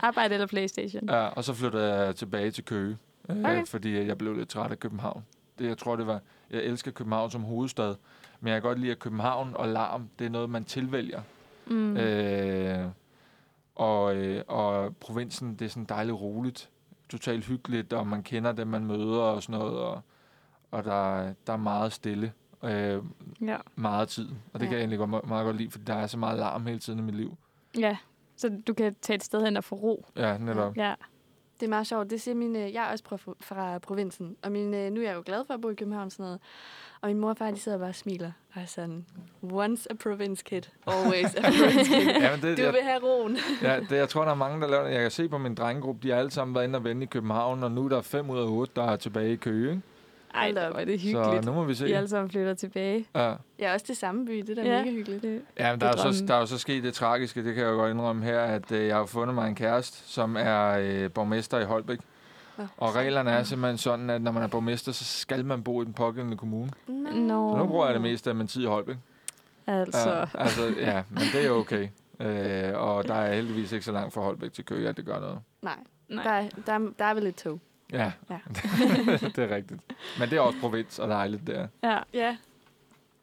[SPEAKER 2] Arbejde eller Playstation?
[SPEAKER 3] Ja, og så flyttede jeg tilbage til Køge, øh,
[SPEAKER 2] Okay.
[SPEAKER 3] fordi jeg blev lidt træt af København. Det, jeg tror, det var... Jeg elsker København som hovedstad, men jeg kan godt lide, at København og larm, det er noget, man tilvælger.
[SPEAKER 2] Mm.
[SPEAKER 3] Øh, og, øh, og provinsen, det er sådan dejligt roligt, totalt hyggeligt, og man kender dem, man møder og sådan noget, og, og der, er- der er meget stille, øh,
[SPEAKER 2] Ja.
[SPEAKER 3] meget tid. Og det
[SPEAKER 4] Ja.
[SPEAKER 3] kan jeg egentlig godt, meget godt lide, fordi der er så meget larm hele tiden i mit liv.
[SPEAKER 2] ja. Så du kan tage et sted hen og få ro.
[SPEAKER 3] Ja, netop.
[SPEAKER 2] Ja.
[SPEAKER 4] Det er meget sjovt. Det siger min, øh, jeg er også fra, fra provinsen, og min, øh, nu er jeg jo glad for at bo i København og sådan noget. Og min mor og far, de sidder bare og smiler. Og er sådan, once a province kid, always a province kid.
[SPEAKER 3] Ja, men det,
[SPEAKER 4] Du
[SPEAKER 3] jeg,
[SPEAKER 4] vil have roen.
[SPEAKER 3] ja, det, jeg tror, der er mange, der laver det. Jeg kan se på min drengegruppe, de har alle sammen været inde og vende i København, og nu er der 5 ud af 8, der er tilbage i Køge. Ikke?
[SPEAKER 2] Ej, hvor er det
[SPEAKER 3] Så
[SPEAKER 2] hyggeligt.
[SPEAKER 3] nu må vi se.
[SPEAKER 2] I alle sammen flytter tilbage.
[SPEAKER 3] Ja.
[SPEAKER 4] Ja, også til samme by. Det er da
[SPEAKER 2] Ja.
[SPEAKER 4] mega hyggeligt.
[SPEAKER 2] Det,
[SPEAKER 3] Ja, men der er, jo så,
[SPEAKER 2] drømmen.
[SPEAKER 3] der er jo så sket det tragiske, det kan jeg jo godt indrømme her, at øh, jeg har fundet mig en kæreste, som er øh, borgmester i Holbæk. Og reglerne er simpelthen sådan, at når man er borgmester, så skal man bo i den pågældende kommune.
[SPEAKER 4] Nå.
[SPEAKER 2] Nå.
[SPEAKER 3] Så nu bruger jeg det meste af min tid i Holbæk.
[SPEAKER 2] Altså,
[SPEAKER 3] Ja, altså, ja, men det er jo okay. Øh, og der er heldigvis ikke så langt fra Holbæk til Køge, at det gør noget.
[SPEAKER 4] Nej,
[SPEAKER 2] nej.
[SPEAKER 4] der, er- der, er- der er vel et tog.
[SPEAKER 3] Ja,
[SPEAKER 4] Ja.
[SPEAKER 3] det er rigtigt. Men det er også provins og dejligt der.
[SPEAKER 2] Ja.
[SPEAKER 4] Ja.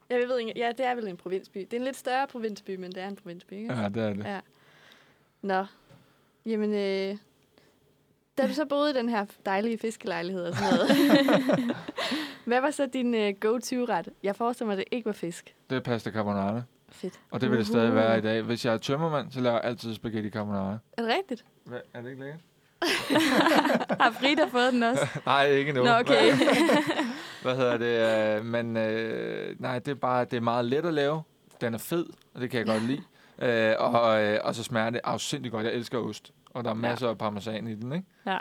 [SPEAKER 4] Jeg ved ikke, ja, det er vel en provinsby. Det er en lidt større provinsby, men det er en provinsby, ikke?
[SPEAKER 3] Ja, det er det.
[SPEAKER 4] Ja. Nå. Jamen, øh, da du så boede i den her dejlige fiskelejlighed og sådan noget, hvad var så din øh, go-to-ret? Jeg forestiller mig, at det ikke var fisk.
[SPEAKER 3] Det er pasta carbonara.
[SPEAKER 4] Fedt.
[SPEAKER 3] Og det vil det stadig være i dag. Hvis jeg er tømmermand, så laver jeg altid spaghetti carbonara.
[SPEAKER 4] Er det rigtigt?
[SPEAKER 3] Hvad, er det ikke lækkert?
[SPEAKER 2] Har Frida fået den også?
[SPEAKER 3] Nej, ikke nu.
[SPEAKER 2] Nå, okay.
[SPEAKER 3] Hvad hedder det? øh, Men øh, nej, det er bare det er meget let at lave. Den er fed, og det kan jeg godt lide. Øh, og, øh, og så smager det afsindig godt. Jeg elsker ost. Og der er masser af parmesan i den, ikke?
[SPEAKER 2] Ja.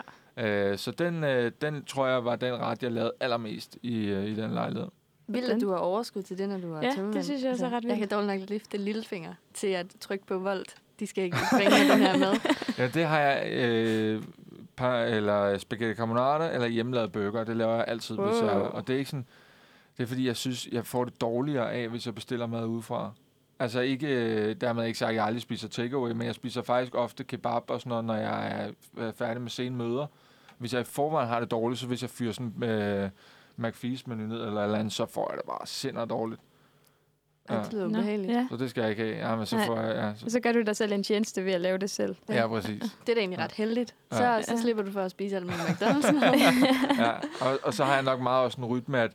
[SPEAKER 3] Øh, så den, øh, den tror jeg var den ret, jeg lavede allermest i, øh, i den lejlighed.
[SPEAKER 4] Vildt, at du har overskud til det, når du er
[SPEAKER 2] Ja,
[SPEAKER 4] tømmermand.
[SPEAKER 2] det synes jeg også er ret
[SPEAKER 4] Jeg
[SPEAKER 2] vildt.
[SPEAKER 4] kan dårligt nok løfte lillefinger til at trykke på volt. De skal ikke bringe den her med.
[SPEAKER 3] Ja, det har jeg... Øh, par, eller spaghetti carbonara, eller hjemmelavet burger. Det laver jeg altid, wow. hvis jeg... Og det er ikke sådan... Det er fordi, jeg synes, jeg får det dårligere af, hvis jeg bestiller mad udefra. Altså ikke, øh, dermed ikke sagt, at jeg aldrig spiser takeaway, men jeg spiser faktisk ofte kebab og sådan noget, når jeg er færdig med sene møder. Hvis jeg i forvejen har det dårligt, så hvis jeg fyrer sådan øh, McFeast menu ned eller eller andet, så får jeg det bare sind og dårligt.
[SPEAKER 4] Ja.
[SPEAKER 3] Ja.
[SPEAKER 4] Det lyder ubehageligt.
[SPEAKER 2] ja.
[SPEAKER 3] Så det skal jeg ikke have. Ja, men så
[SPEAKER 2] Nej.
[SPEAKER 3] får jeg... Ja, så,
[SPEAKER 2] Og så gør du dig selv en tjeneste ved at lave det selv.
[SPEAKER 3] ja præcis.
[SPEAKER 4] Det er da egentlig ret heldigt. Så,
[SPEAKER 3] Ja.
[SPEAKER 4] så
[SPEAKER 2] Ja.
[SPEAKER 4] slipper du for at spise alt med McDonald's.
[SPEAKER 3] ja, og, og så har jeg nok meget også en rytme, at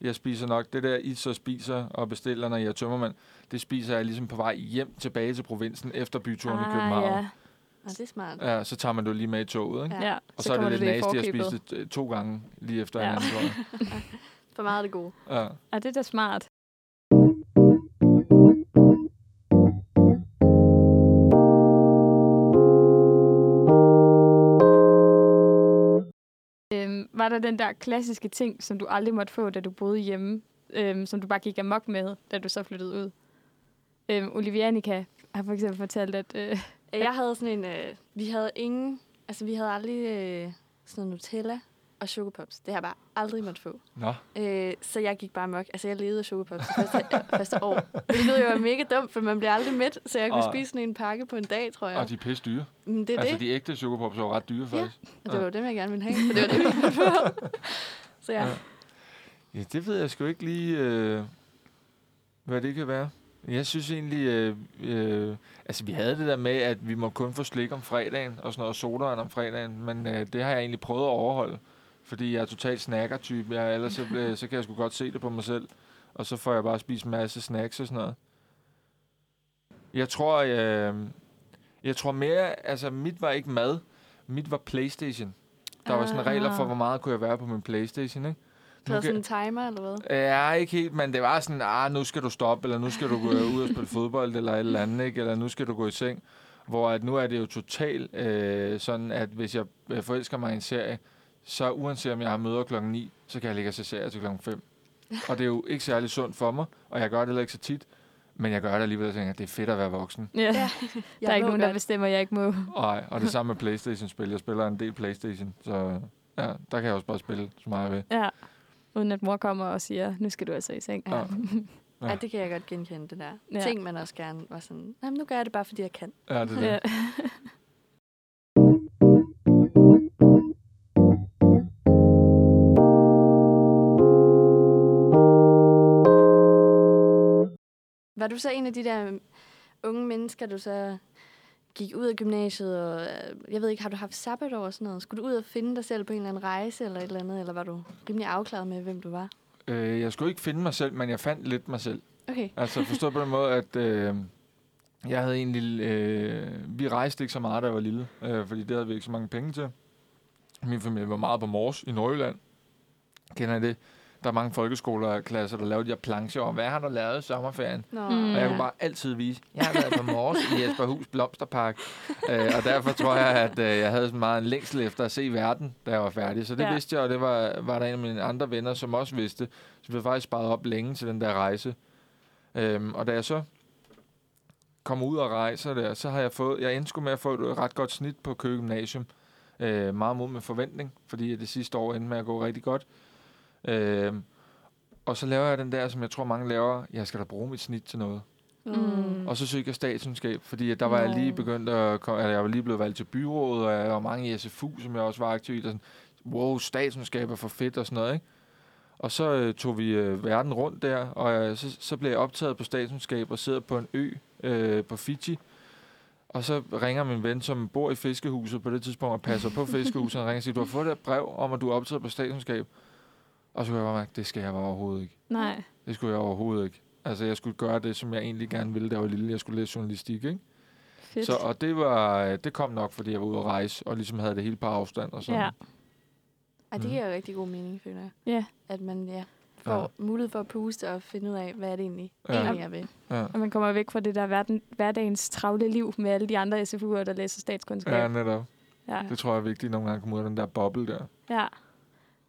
[SPEAKER 3] jeg spiser nok det der, I så spiser og bestiller, når jeg er tømmermand, det spiser jeg ligesom på vej hjem tilbage til provinsen efter byturen i København.
[SPEAKER 2] Ah, ja.
[SPEAKER 4] Nå, det er smart.
[SPEAKER 3] Ja, så tager man det jo lige med i toget, ikke?
[SPEAKER 4] Ja.
[SPEAKER 2] ja.
[SPEAKER 3] Og så, så er det lidt nasty at spise det to gange lige efter
[SPEAKER 2] Ja.
[SPEAKER 3] ja. hinanden, jeg.
[SPEAKER 4] For meget af det gode.
[SPEAKER 3] Ja.
[SPEAKER 2] Ah, det er da smart. Øhm, var der den der klassiske ting, som du aldrig måtte få, da du boede hjemme, øhm, som du bare gik amok med, da du så flyttede ud? Øhm, Olivia Annika har for eksempel fortalt, at... Øh,
[SPEAKER 4] Jeg havde sådan en... Øh, vi havde ingen... Altså, vi havde aldrig øh, sådan noget Nutella og chokopops. Det har jeg bare aldrig måtte få.
[SPEAKER 3] Nå,
[SPEAKER 4] Øh, så jeg gik bare mok. Altså, jeg levede af chokopops det første, første år. Hvilket jo er mega dumt, for man bliver aldrig mæt. Så jeg kunne
[SPEAKER 3] Og-
[SPEAKER 4] spise sådan en pakke på en dag, tror jeg.
[SPEAKER 3] og de er pisse dyre.
[SPEAKER 4] Men det er
[SPEAKER 3] Altså,
[SPEAKER 4] det.
[SPEAKER 3] de ægte chokopops er jo ret dyre, faktisk.
[SPEAKER 4] Og det var jo dem, jeg gerne ville have. Så det var det, jeg få. Så ja.
[SPEAKER 3] Ja. Ja, det ved jeg sgu ikke lige, øh, hvad det kan være. Jeg synes egentlig, øh, øh, altså vi havde det der med, at vi må kun få slik om fredagen, og sådan noget sodavand om fredagen, men øh, det har jeg egentlig prøvet at overholde, fordi jeg er totalt snacker-type, jeg, ellers så, øh, så kan jeg sgu godt se det på mig selv, og så får jeg bare spist en masse snacks og sådan noget. Jeg tror, øh, jeg tror mere, altså mit var ikke mad, mit var Playstation. Der var sådan regler for, hvor meget kunne jeg være på min Playstation, ikke?
[SPEAKER 4] Havde
[SPEAKER 3] kan-
[SPEAKER 4] sådan en timer, eller hvad?
[SPEAKER 3] Ja, ikke helt, men det var sådan, ah, nu skal du stoppe, eller nu skal du gå ud og spille fodbold, eller et eller andet, ikke? eller nu skal du gå i seng. Hvor at nu er det jo totalt øh, sådan, at hvis jeg forelsker mig i en serie, så uanset om jeg har møder klokken 9, så kan jeg ligge og se serie til klokken 5. Og det er jo ikke særlig sundt for mig, og jeg gør det heller ikke så tit, men jeg gør det alligevel, og tænker, at det er fedt at være voksen.
[SPEAKER 2] ja. der er ikke
[SPEAKER 4] må
[SPEAKER 2] nogen, der bestemmer, at jeg ikke må.
[SPEAKER 3] Og, og det samme med Playstation-spil. Jeg spiller en del Playstation, så ja, der kan jeg også bare spille så meget jeg vil.
[SPEAKER 2] Ja. Uden at mor kommer og siger, nu skal du altså i seng.
[SPEAKER 4] Ja.
[SPEAKER 3] Ja.
[SPEAKER 4] ja, det kan jeg godt genkende, det der.
[SPEAKER 2] Ja.
[SPEAKER 4] Ja. Ting, man også gerne var sådan, jamen nu gør jeg det bare, fordi jeg kan.
[SPEAKER 3] Ja, det er det.
[SPEAKER 2] Ja.
[SPEAKER 4] Var du så en af de der unge mennesker, du så gik ud af gymnasiet, og øh, jeg ved ikke, har du haft sabbatår og sådan noget? Skulle du ud og finde dig selv på en eller anden rejse eller et eller andet, eller var du rimelig afklaret med, hvem du var?
[SPEAKER 3] Øh, jeg skulle ikke finde mig selv, men jeg fandt lidt mig selv.
[SPEAKER 4] Okay.
[SPEAKER 3] Altså forstå på den måde, at øh, jeg havde egentlig... Øh, vi rejste ikke så meget, da jeg var lille, øh, fordi det havde vi ikke så mange penge til. Min familie var meget på Mors i Nordjylland. Kender I det? Der er mange folkeskoleklasser, der laver de her plancher om, hvad har du lavet i sommerferien?
[SPEAKER 4] Nå,
[SPEAKER 2] Mm.
[SPEAKER 3] Og jeg kunne bare altid vise, jeg har været på Mors i Jesperhus Blomsterpark. øh, og derfor tror jeg, at øh, jeg havde sådan meget en længsel efter at se verden, da jeg var færdig. Så det
[SPEAKER 2] Ja.
[SPEAKER 3] vidste jeg, og det var, var der en af mine andre venner, som også vidste. Så vi havde faktisk sparet op længe til den der rejse. Øhm, og da jeg så kom ud og rejser der, så har jeg fået, jeg endte med at få et ret godt snit på Køge Gymnasium. Øh, meget mod med forventning, fordi det sidste år endte med at gå rigtig godt. Øh, og så laver jeg den der, som jeg tror mange laver, jeg skal da bruge mit snit til noget.
[SPEAKER 2] Mm.
[SPEAKER 3] Og så søgte jeg statskundskab, fordi at der var jeg lige begyndt at komme, eller jeg var lige blevet valgt til byrådet, og jeg var mange i SFU, som jeg også var aktiv i. Og sådan, wow, statskundskab er for fedt og sådan noget, ikke? Og så øh, tog vi øh, verden rundt der, og øh, så, så blev jeg optaget på statskundskab og sidder på en ø øh, på Fiji. Og så ringer min ven, som bor i fiskehuset på det tidspunkt og passer på fiskehuset, og ringer og siger, du har fået det her brev om, at du er optaget på statskundskab. Og så kunne jeg bare mærke, det skal jeg bare overhovedet ikke.
[SPEAKER 2] Nej.
[SPEAKER 3] Det skulle jeg overhovedet ikke. Altså, jeg skulle gøre det, som jeg egentlig gerne ville, da jeg var lille. Jeg skulle læse journalistik, ikke?
[SPEAKER 2] Fedt.
[SPEAKER 3] Så, og det, var, det kom nok, fordi jeg var ude at rejse, og ligesom havde det hele på afstand og sådan.
[SPEAKER 2] Ja.
[SPEAKER 4] Ej, det
[SPEAKER 3] Mhm.
[SPEAKER 4] giver jo rigtig god mening, føler jeg.
[SPEAKER 2] Ja.
[SPEAKER 4] At man ja, får
[SPEAKER 3] Ja.
[SPEAKER 4] mulighed for at puste og finde ud af, hvad er det egentlig,
[SPEAKER 3] Ja.
[SPEAKER 4] egentlig jeg vil.
[SPEAKER 3] Ja.
[SPEAKER 2] Og man kommer væk fra det der verden, hverdagens travle liv med alle de andre SFU'er, der læser statskundskab.
[SPEAKER 3] ja, netop.
[SPEAKER 2] Ja.
[SPEAKER 3] Det tror jeg er vigtigt, nogle gange at komme ud af den der boble der.
[SPEAKER 2] ja.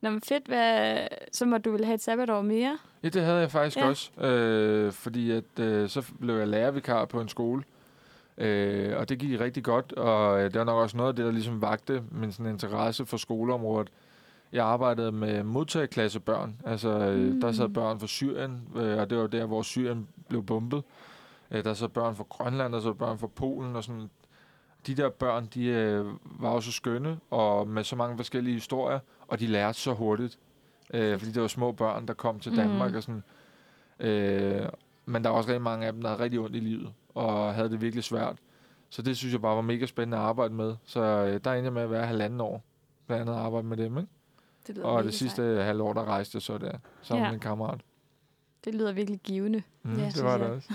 [SPEAKER 2] Nå, men fedt. Hvad, så må du vel have et sabbatår mere?
[SPEAKER 3] Ja, det havde jeg faktisk
[SPEAKER 2] Ja.
[SPEAKER 3] også. Øh, fordi at, øh, så blev jeg lærervikar på en skole. Øh, og det gik rigtig godt, og øh, det var nok også noget af det, der ligesom vagte min sådan, interesse for skoleområdet. Jeg arbejdede med modtageklassebørn. Altså, øh,
[SPEAKER 2] Mm.
[SPEAKER 3] der sad børn fra Syrien, øh, og det var der, hvor Syrien blev bombet. Øh, der sad børn fra Grønland, der sad børn fra Polen, og sådan. De der børn, de øh, var jo så skønne, og med så mange forskellige historier, og de lærte så hurtigt. Øh, fordi det var små børn, der kom til Danmark,
[SPEAKER 2] Mhm.
[SPEAKER 3] og sådan. Øh, men der var også rigtig mange af dem, der havde rigtig ondt i livet, og havde det virkelig svært. Så det synes jeg bare var mega spændende at arbejde med. Så øh, der endte jeg med at være halvanden år, blandt andet at arbejde med dem, ikke?
[SPEAKER 4] Det lyder
[SPEAKER 3] Og det sidste
[SPEAKER 4] sejt.
[SPEAKER 3] halve år, der rejste jeg så der, sammen
[SPEAKER 2] Ja.
[SPEAKER 3] med en kammerat.
[SPEAKER 2] Det lyder virkelig givende.
[SPEAKER 3] Mm,
[SPEAKER 4] Ja,
[SPEAKER 3] det var det også.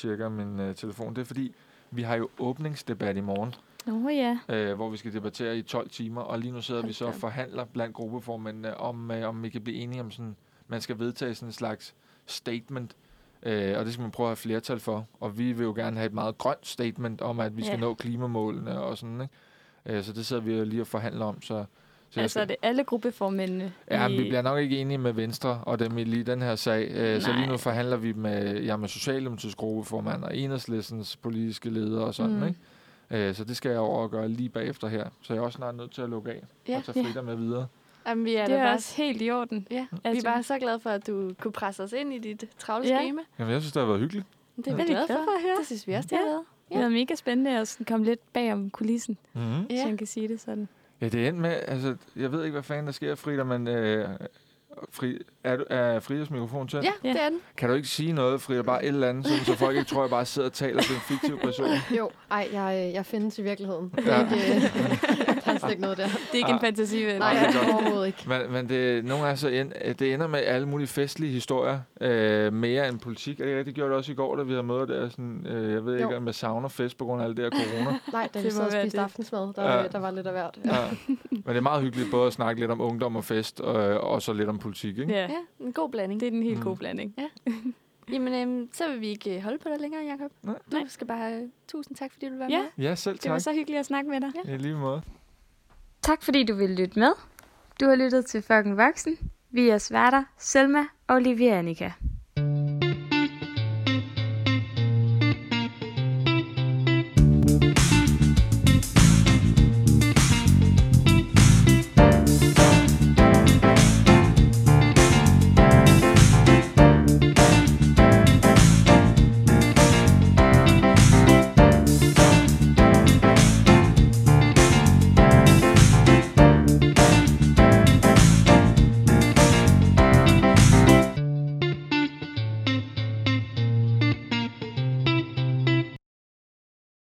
[SPEAKER 3] Tjekker min uh, telefon. Det er fordi, vi har jo åbningsdebat i morgen,
[SPEAKER 2] Nå ja.
[SPEAKER 3] øh, hvor vi skal debattere i 12 timer, og lige nu sidder vi så og forhandler blandt gruppeformændene om, øh, om vi kan blive enige om sådan, man skal vedtage sådan en slags statement, øh, og det skal man prøve at have flertal for. Og vi vil jo gerne have et meget grønt statement om, at vi skal
[SPEAKER 2] Ja.
[SPEAKER 3] nå klimamålene og sådan, ikke? Øh, så det sidder vi jo lige og forhandler om, så... så
[SPEAKER 2] Altså, er det alle gruppeformændene?
[SPEAKER 3] Ja,
[SPEAKER 2] i-
[SPEAKER 3] vi bliver nok ikke enige med Venstre og dem i lige den her sag. Øh, Så lige nu
[SPEAKER 2] Nej.
[SPEAKER 3] forhandler vi med, ja, med Socialdemokratiets gruppeformand og Enhedslistens politiske leder og sådan,
[SPEAKER 2] Mm.
[SPEAKER 3] ikke? Øh, Så det skal jeg over og gøre lige bagefter her. Så jeg er også snart nødt til at lukke af
[SPEAKER 4] Ja.
[SPEAKER 3] og tage Frida med videre.
[SPEAKER 4] Jamen, vi er,
[SPEAKER 2] Det
[SPEAKER 4] da
[SPEAKER 2] er
[SPEAKER 4] bare,
[SPEAKER 2] også helt i orden.
[SPEAKER 4] ja, vi
[SPEAKER 2] Altså-
[SPEAKER 4] er bare så glade for, at du kunne presse os ind i dit travle
[SPEAKER 2] Ja.
[SPEAKER 4] schema.
[SPEAKER 3] Jamen, jeg synes, det har været hyggeligt.
[SPEAKER 4] Det er vi
[SPEAKER 2] vi
[SPEAKER 4] glade for.
[SPEAKER 2] at høre.
[SPEAKER 4] Det synes vi også, det har
[SPEAKER 2] Ja.
[SPEAKER 4] været.
[SPEAKER 2] Det er mega spændende at komme lidt bag om kulissen,
[SPEAKER 3] Mm-hmm.
[SPEAKER 2] ja. så
[SPEAKER 4] Ja.
[SPEAKER 2] man kan sige det sådan.
[SPEAKER 3] Ja, det er endt med, altså, jeg ved ikke, hvad fanden der sker, Frida, men øh, Fri, er, du, er Fridas mikrofon til?
[SPEAKER 4] Ja,
[SPEAKER 2] Ja.
[SPEAKER 4] det er den.
[SPEAKER 3] Kan du ikke sige noget, Frida, bare et eller andet, sådan, så folk ikke tror, jeg bare sidder og taler til en fiktiv person?
[SPEAKER 5] Jo, ej, jeg, øh, jeg findes i virkeligheden. Det
[SPEAKER 3] Ja.
[SPEAKER 5] ikke, øh, slet ikke noget der.
[SPEAKER 2] Det er ikke en
[SPEAKER 3] Ah.
[SPEAKER 2] fantasi, vel?
[SPEAKER 5] Nej,
[SPEAKER 3] det er godt.
[SPEAKER 5] overhovedet ikke.
[SPEAKER 3] Men, men det, nogle gange så end, det ender med alle mulige festlige historier, øh, mere end politik. Er det rigtigt? Gjorde det også i går, da vi havde møder der? Sådan, øh, jeg ved
[SPEAKER 5] Jo.
[SPEAKER 3] ikke, om jeg savner fest på grund af alt det her corona.
[SPEAKER 5] Nej, da
[SPEAKER 2] Det
[SPEAKER 5] vi sad og spiste
[SPEAKER 2] det.
[SPEAKER 5] aftensmad, der,
[SPEAKER 3] Ja.
[SPEAKER 5] ja. der var lidt af hvert. Ja.
[SPEAKER 3] ja. Men det er meget hyggeligt både at snakke lidt om ungdom og fest, og, og så lidt om politik, ikke?
[SPEAKER 2] Ja,
[SPEAKER 4] Ja, en god blanding.
[SPEAKER 2] det er den helt
[SPEAKER 3] Mm.
[SPEAKER 2] gode blanding.
[SPEAKER 4] Jamen, øhm, så vil vi ikke øh, holde på dig længere, Jacob.
[SPEAKER 3] Nej.
[SPEAKER 4] Du skal bare tusind tak, fordi du vil være
[SPEAKER 2] Ja.
[SPEAKER 4] med.
[SPEAKER 3] Ja, selv
[SPEAKER 2] Det var
[SPEAKER 3] tak.
[SPEAKER 2] så hyggeligt at snakke med dig.
[SPEAKER 4] Ja.
[SPEAKER 3] I lige måde.
[SPEAKER 2] Tak fordi du ville lytte med. Du har lyttet til Fucking Voksen. Vi er sværter, Selma og Olivia Annika.